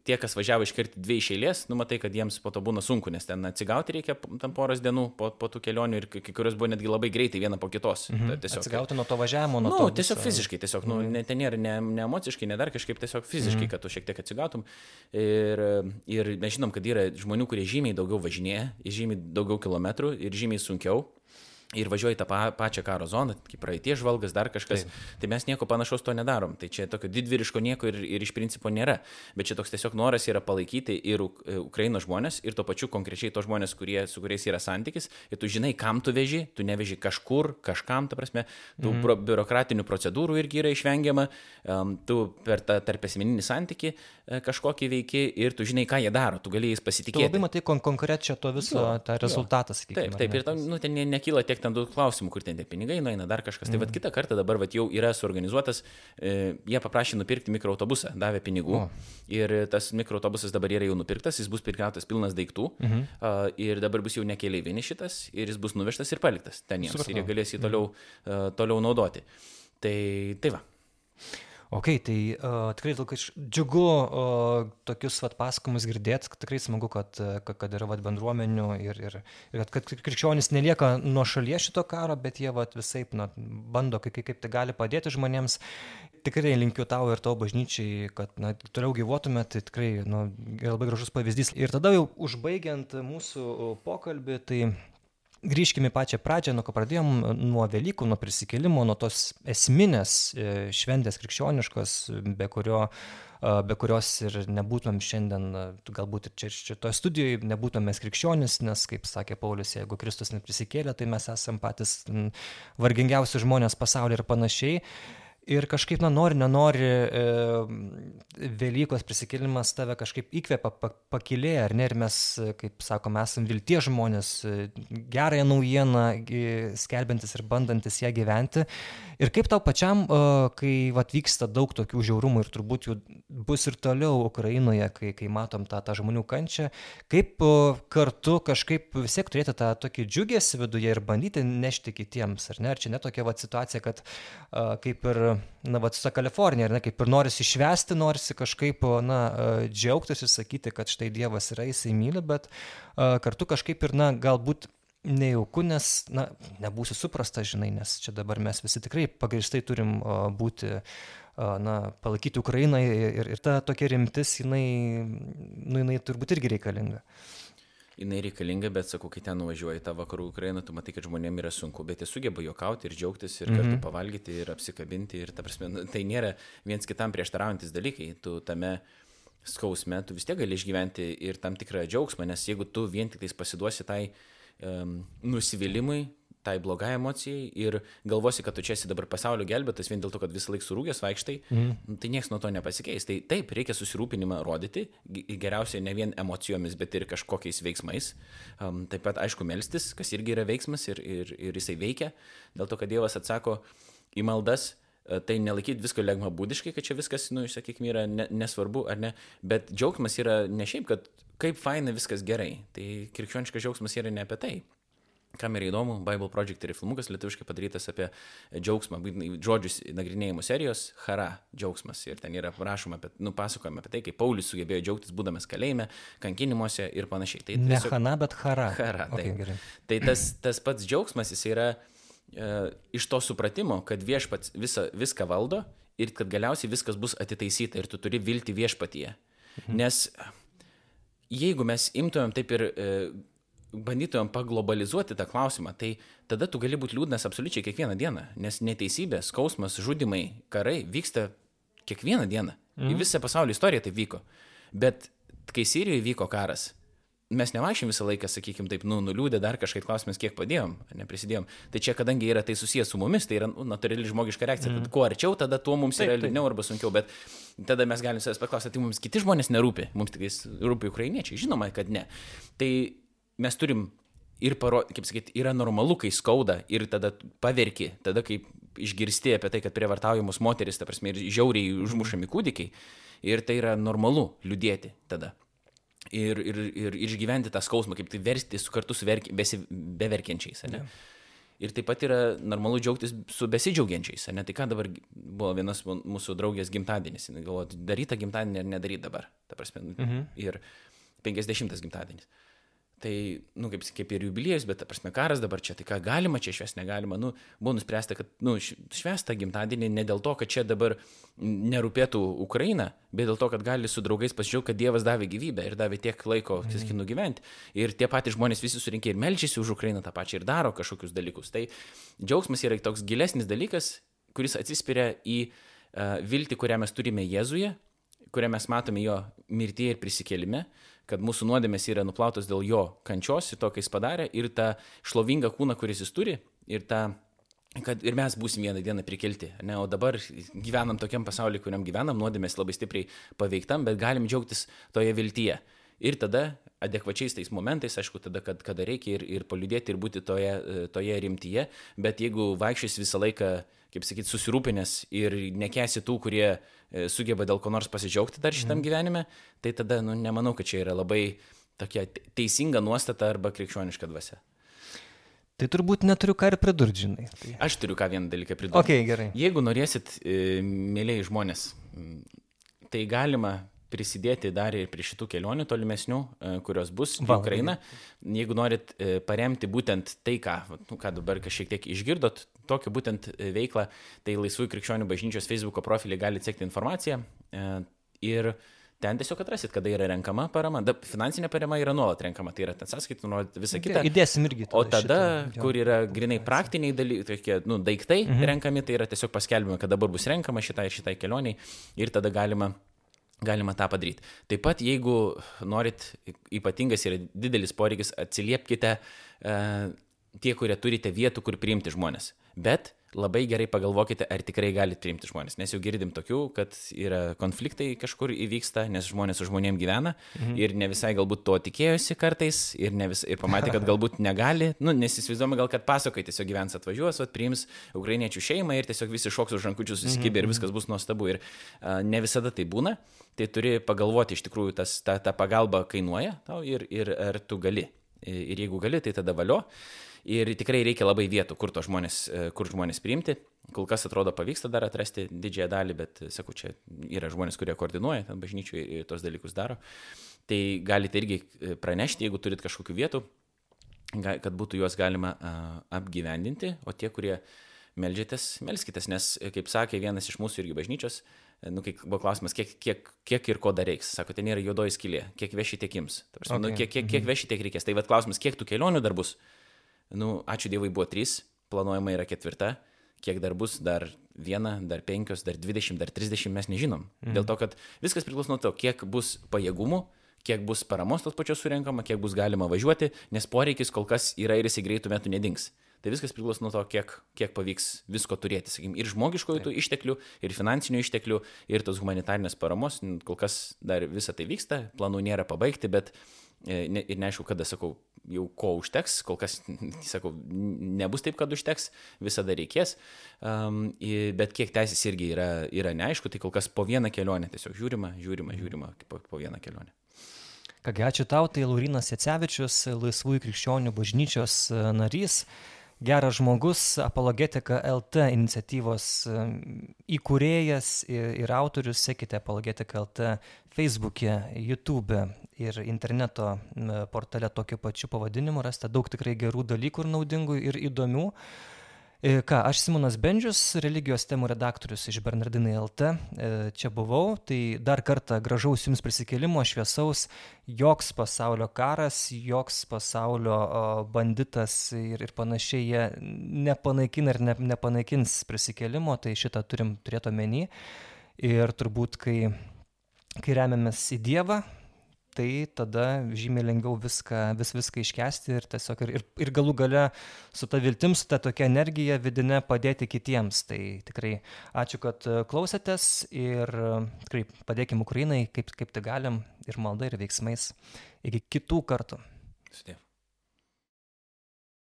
tie, kas važiavo iškirti dvi iš eilės, nu, matai, kad jiems po to būna sunku, nes ten atsigauti reikia tam poros dienų po, po tų kelionių ir kai kurios buvo netgi labai greitai viena po kitos. Mhm. Tiesiog, atsigauti nuo to važiavimo, nuo nu, to. Tiesiog viso... fiziškai, tiesiog, nu, mhm. ne, ten nėra ne, ne emociškai, ne dar kažkaip, tiesiog fiziškai, mhm. kad tu šiek tiek atsigautum. Ir, ir mes žinom, kad yra žmonių, kurie žymiai daugiau važinėja, žymiai daugiau kilometrų ir žymiai sunkiau ir važiuoji tą pa, pačią karo zoną, kaip praeitie žvalgas, dar kažkas, Taip. tai mes nieko panašaus to nedarom. Tai čia tokio didvyriško nieko ir, ir iš principo nėra. Bet čia toks tiesiog noras yra palaikyti ir e, Ukrainos žmonės, ir to pačiu konkrečiai tos žmonės, kurie, su kuriais yra santykis. Ir tu žinai, kam tu veži, tu neveži kažkur, kažkam, ta prasme, tų mhm. pro, biurokratinių procedūrų irgi yra išvengiama, um, tu per tą tarp esmeninį santyki uh, kažkokį veiki ir tu žinai, ką jie daro, tu gali jais pasitikėti. Tu labai matai kon konkrečią to viso jo, tą rezultatą, sakykime. Taip, taip, ir tam, nu, ten nekyla tiek ten daug klausimų, kur ten tie pinigai nueina, dar kažkas. Mm. Tai vad mhm. kitą kartą dabar vat, jau yra suorganizuotas, e, jie paprašė nupirkti mikroautobusą, davė pinigų. O. Ir tas mikroautobusas dabar yra jau nupirktas, jis bus pirkautas pilnas daiktų. Mm -hmm. uh, ir dabar bus jau nekeliaivinis šitas, ir jis bus nuvežtas ir paliktas ten jiems. Supratau. Ir jie galės jį toliau, uh, toliau naudoti. Tai, tai va. Ok, tai uh, tikrai labai džiugu uh, tokius vat, pasakomus girdėti, tikrai smagu, kad, kad, kad yra vat, bendruomenių ir, ir, ir kad, krikščionys nelieka nuo šalies šito karo, bet jie vat, visai na, bando, kaip, kaip tai gali padėti žmonėms. Tikrai linkiu tau ir tavo bažnyčiai, kad na, toliau gyvotume, tai tikrai nu, labai gražus pavyzdys. Ir tada jau užbaigiant mūsų pokalbį, tai grįžkime į pačią pradžią, nuo ko pradėjom, nuo Velykų, nuo prisikėlimo, nuo tos esminės e, šventės krikščioniškos, be, kurio, be kurios ir nebūtumėm šiandien, galbūt ir čia šitoje studijoje nebūtumėm mes krikščionis, nes, kaip sakė Paulius, jeigu Kristus neprisikėlė, tai mes esame patys vargingiausi žmonės pasaulyje ir panašiai. Ir kažkaip, na, nori, nenori, e, Velykos prisikėlimas tave kažkaip įkvėpia, pa, pakilėja, ar ne, ir mes, kaip sakome, esame vilties žmonės, gerąją naujieną, skelbiantis ir bandantis ją gyventi. Ir kaip tau pačiam, e, kai vat, vyksta daug tokių žiaurumų ir turbūt jų bus ir toliau Ukrainoje, kai, kai matom tą, tą žmonių kančią, kaip e, kartu kažkaip vis tiek turėti tą tokį džiugėsi viduje ir bandyti nešti kitiems, ar ne? Ar čia netokia vat, situacija, kad e, kaip ir na, va, su ta Kalifornija, ne, kaip ir norisi išvesti, norisi kažkaip, na, džiaugtis ir sakyti, kad štai Dievas yra, jisai myli, bet uh, kartu kažkaip ir, na, galbūt nejauku, nes, na, nebūsi suprasta, žinai, nes čia dabar mes visi tikrai pagristai turim būti, na, palaikyti Ukrainą ir, ir ta tokia rimtis, jinai, nu, jinai turbūt irgi reikalinga. Jinai reikalinga, bet sakau, kai ten nuvažiuoji tą vakarų Ukrainą, tu matai, kad žmonėms yra sunku, bet jie sugeba juokauti ir džiaugtis ir mm -hmm. kartu mhm. pavalgyti ir apsikabinti. Ir ta prasme, nu, tai nėra viens kitam prieštaraujantis dalykai. Tu tame skausme, tu vis tiek gali išgyventi ir tam tikrą džiaugsmą, nes jeigu tu vien tik tais pasiduosi tai um, nusivylimui, tai blogai emocijai ir galvosi, kad tu čia esi dabar pasaulio gelbėtas vien dėl to, kad visą laiką surūgęs vaikštai, mm. tai niekas nuo to nepasikeis. Tai taip, reikia susirūpinimą rodyti, geriausiai ne vien emocijomis, bet ir kažkokiais veiksmais. Um, taip pat, aišku, melstis, kas irgi yra veiksmas ir, ir, ir jisai veikia, dėl to, kad Dievas atsako į maldas. E, tai nelaikyti visko lengva būdiškai, kad čia viskas, nu, sakykime, yra ne, nesvarbu ar ne, bet džiaugsmas yra ne šiaip, kad kaip faina viskas gerai. Tai krikščioniškas džiaugsmas yra ne apie tai. Kam yra įdomu, Bible Project yra filmukas lietuviškai padarytas apie džiaugsmą, žodžius nagrinėjimo serijos, Hara džiaugsmas. Ir ten yra rašoma, apie, nu, pasakojama apie tai, kaip Paulius sugebėjo džiaugtis būdamas kalėjime, kankinimuose ir panašiai. Tai, ne tiesiog, Hana, bet Hara. Hara, tai, okay, gerai. tai tas, tas pats džiaugsmas, jis yra e, iš to supratimo, kad viešpats visa, viską valdo ir kad galiausiai viskas bus atitaisyta ir tu turi vilti viešpatyje. Mhm. Nes jeigu mes imtumėm taip ir e, bandytumėm paglobalizuoti tą klausimą, tai tada tu gali būti liūdnas absoliučiai kiekvieną dieną, nes neteisybė, skausmas, žudimai, karai vyksta Kiekvieną dieną. Mm. Į visą pasaulio istoriją tai vyko. Bet kai Sirijoje vyko karas, mes nevaikščiam visą laiką, sakykime, taip, nu, nuliūdę dar kažkaip klausimas, kiek padėjom, neprisidėjom. Tai čia, kadangi yra tai susijęs su mumis, tai yra nu, natūrali žmogiška reakcija. Mm. Kuo arčiau, tada tuo mums taip, yra liūdniau arba sunkiau, bet tada mes galim savęs paklausti, tai mums kiti žmonės nerūpi, mums tik rūpi ukrainiečiai, žinoma, kad ne. Tai mes turim ir parodyti, kaip sakyti, yra normalu, kai skauda ir tada paverki, tada kaip išgirsti apie tai, kad prievartaujamos moteris, ta prasme, ir žiauriai užmušami kūdikiai. Ir tai yra normalu liūdėti tada ir, ir, ir išgyventi tą skausmą, kaip tai versti su kartu su verki, besi, beverkiančiais. Ne? Ja. Ir taip pat yra normalu džiaugtis su besidžiaugiančiais. Ne? Tai ką dabar buvo vienas mūsų draugės gimtadienis. Jis galvoja, daryta gimtadienį ar nedaryta dabar. Ta prasme, mhm. ir 50 gimtadienis. Tai, nu, kaip, kaip ir jubiliejus, bet, ta prasme, karas dabar čia, tai ką galima čia švęsti, negalima. Nu, buvo nuspręsta, kad, nu, švęsta gimtadienį ne dėl to, kad čia dabar nerūpėtų Ukraina, bet dėl to, kad gali su draugais pasidžiaugti, kad Dievas davė gyvybę ir davė tiek laiko, mhm. sakykime, nugyventi. Ir tie patys žmonės visi surinkė ir melčiasi už Ukrainą tą pačią ir daro kažkokius dalykus. Tai džiaugsmas yra toks gilesnis dalykas, kuris atsispiria į uh, viltį, kurią mes turime Jėzuje, kurią mes matome jo mirtyje ir prisikėlime kad mūsų nuodėmės yra nuplautos dėl jo kančios ir to, ką jis padarė, ir tą šlovingą kūną, kuris jis turi, ir tą kad ir mes būsim vieną dieną prikelti. Ne? O dabar gyvenam tokiam pasauliu, kuriam gyvenam, nuodėmės labai stipriai paveiktam, bet galim džiaugtis toje viltyje. Ir tada adekvačiais tais momentais, aišku, tada, kad, kada reikia ir, ir paliudėti ir būti toje, toje rimtyje, bet jeigu vaikščiais visą laiką, kaip sakyti, susirūpinęs ir nekesi tų, kurie E, sugeba dėl ko nors pasidžiaugti dar šitam mhm. gyvenime, tai tada, nu, nemanau, kad čia yra labai tokia teisinga nuostata arba krikščioniška dvasia. Tai turbūt neturiu ką ir pridurti, žinai. Tai... Aš turiu ką vieną dalyką pridurti. Okay, gerai. Jeigu norėsit, e, mėlyjei žmonės, tai galima prisidėti dar ir prie šitų kelionių tolimesnių, e, kurios bus į Ukrainą. Jeigu norit e, paremti būtent tai, ką, nu, ką dabar šiek tiek išgirdot, tokią būtent e, veiklą, tai Laisvųjų krikščionių bažnyčios Facebook profilį galite sekti informaciją. Ir ten tiesiog atrasit, kada yra renkama parama. Da, finansinė parama yra nuolat renkama, tai yra ten sąskaitų, nuolat visą kitą. Įdėsim irgi. O tada, šitą, kur yra grinai praktiniai dalykai, tokie, nu, daiktai mhm. renkami, tai yra tiesiog paskelbima, kad dabar bus renkama šitai ir šitai kelioniai ir tada galima galima tą padaryti. Taip pat, jeigu norit, ypatingas yra didelis poreikis, atsiliepkite e, tie, kurie turite vietų, kur priimti žmonės. Bet labai gerai pagalvokite, ar tikrai galite priimti žmonės. Nes jau girdim tokių, kad yra konfliktai kažkur įvyksta, nes žmonės su žmonėm gyvena mhm. ir ne visai galbūt to tikėjosi kartais ir, vis, ir pamatė, kad galbūt negali. Nu, nes įsivaizduojame gal, kad pasakoja, tiesiog gyvens atvažiuos, at, priims ukrainiečių šeimą ir tiesiog visi šoks už rankučių susikibė mhm. ir viskas bus nuostabu. Ir uh, ne visada tai būna. Tai turi pagalvoti iš tikrųjų, tas, ta, ta pagalba kainuoja tau ir, ir ar tu gali. Ir jeigu gali, tai tada valio. Uh, Ir tikrai reikia labai vietų, kur, žmonės, e, kur žmonės priimti. Kol kas atrodo pavyksta dar atrasti didžiąją dalį, bet, sakau, čia yra žmonės, kurie koordinuoja ten bažnyčių ir tos dalykus daro. Tai galite irgi e, pranešti, jeigu turit kažkokių vietų, kad būtų juos galima apgyvendinti, o tie, kurie melžiatės, melskitės, nes, e, kaip sakė vienas iš mūsų irgi bažnyčios, nu, kai buvo klausimas, kiek, kiek, kiek ir ko dar reiks. Sako, ten yra juodoji skylė, kiek veši tiek jums. Nu, okay. nu, kiek, kiek, kiek mhm. veši tiek reikės. Tai vad klausimas, kiek tų kelionių dar bus nu, ačiū Dievui buvo trys, planuojama yra ketvirta, kiek dar bus, dar viena, dar penkios, dar dvidešimt, dar trisdešimt mes nežinom. Mhm. Dėl to, kad viskas priklauso nuo to, kiek bus pajėgumų, kiek bus paramos tos pačios surinkama, kiek bus galima važiuoti, nes poreikis kol kas yra ir jisai greitų metų nedings. Tai viskas priklauso nuo to, kiek, kiek pavyks visko turėti, sakykim, ir žmogiškojų tų išteklių, ir finansinių išteklių, ir tos humanitarnės paramos. Kol kas dar visa tai vyksta, planų nėra pabaigti, bet e, ne, ir neaišku, kada, sakau, jau ko užteks, kol kas, sakau, nebus taip, kad užteks, visada reikės, um, bet kiek teisės irgi yra, yra neaišku, tai kol kas po vieną kelionę tiesiog žiūrima, žiūrima, žiūrima po, po vieną kelionę. Kągi, ačiū tau, tai Laurinas Jacevičius, Laisvųjų krikščionių bažnyčios e, narys geras žmogus, apologetika LT iniciatyvos įkūrėjas ir, autorius, sekite apologetika LT Facebook'e, YouTube'e ir interneto portale tokiu pačiu pavadinimu, rasite daug tikrai gerų dalykų ir naudingų ir įdomių. E, ką, aš Simonas Bendžius, religijos temų redaktorius iš Bernardinai LT, e, čia buvau, tai dar kartą gražaus jums prisikėlimo, šviesaus, joks pasaulio karas, joks pasaulio banditas ir, ir panašiai jie nepanaikina ir ne, nepanaikins prisikėlimo, tai šitą turim turėti omeny. Ir turbūt, kai, kai remiamės į Dievą, tai tada žymiai lengviau viską, vis viską iškesti ir tiesiog ir, ir, ir galų gale su ta viltim, su ta tokia energija vidinė padėti kitiems. Tai tikrai ačiū, kad klausėtės ir tikrai padėkim Ukrainai, kaip, kaip tai galim, ir malda, ir veiksmais. Iki kitų kartų. Sudė.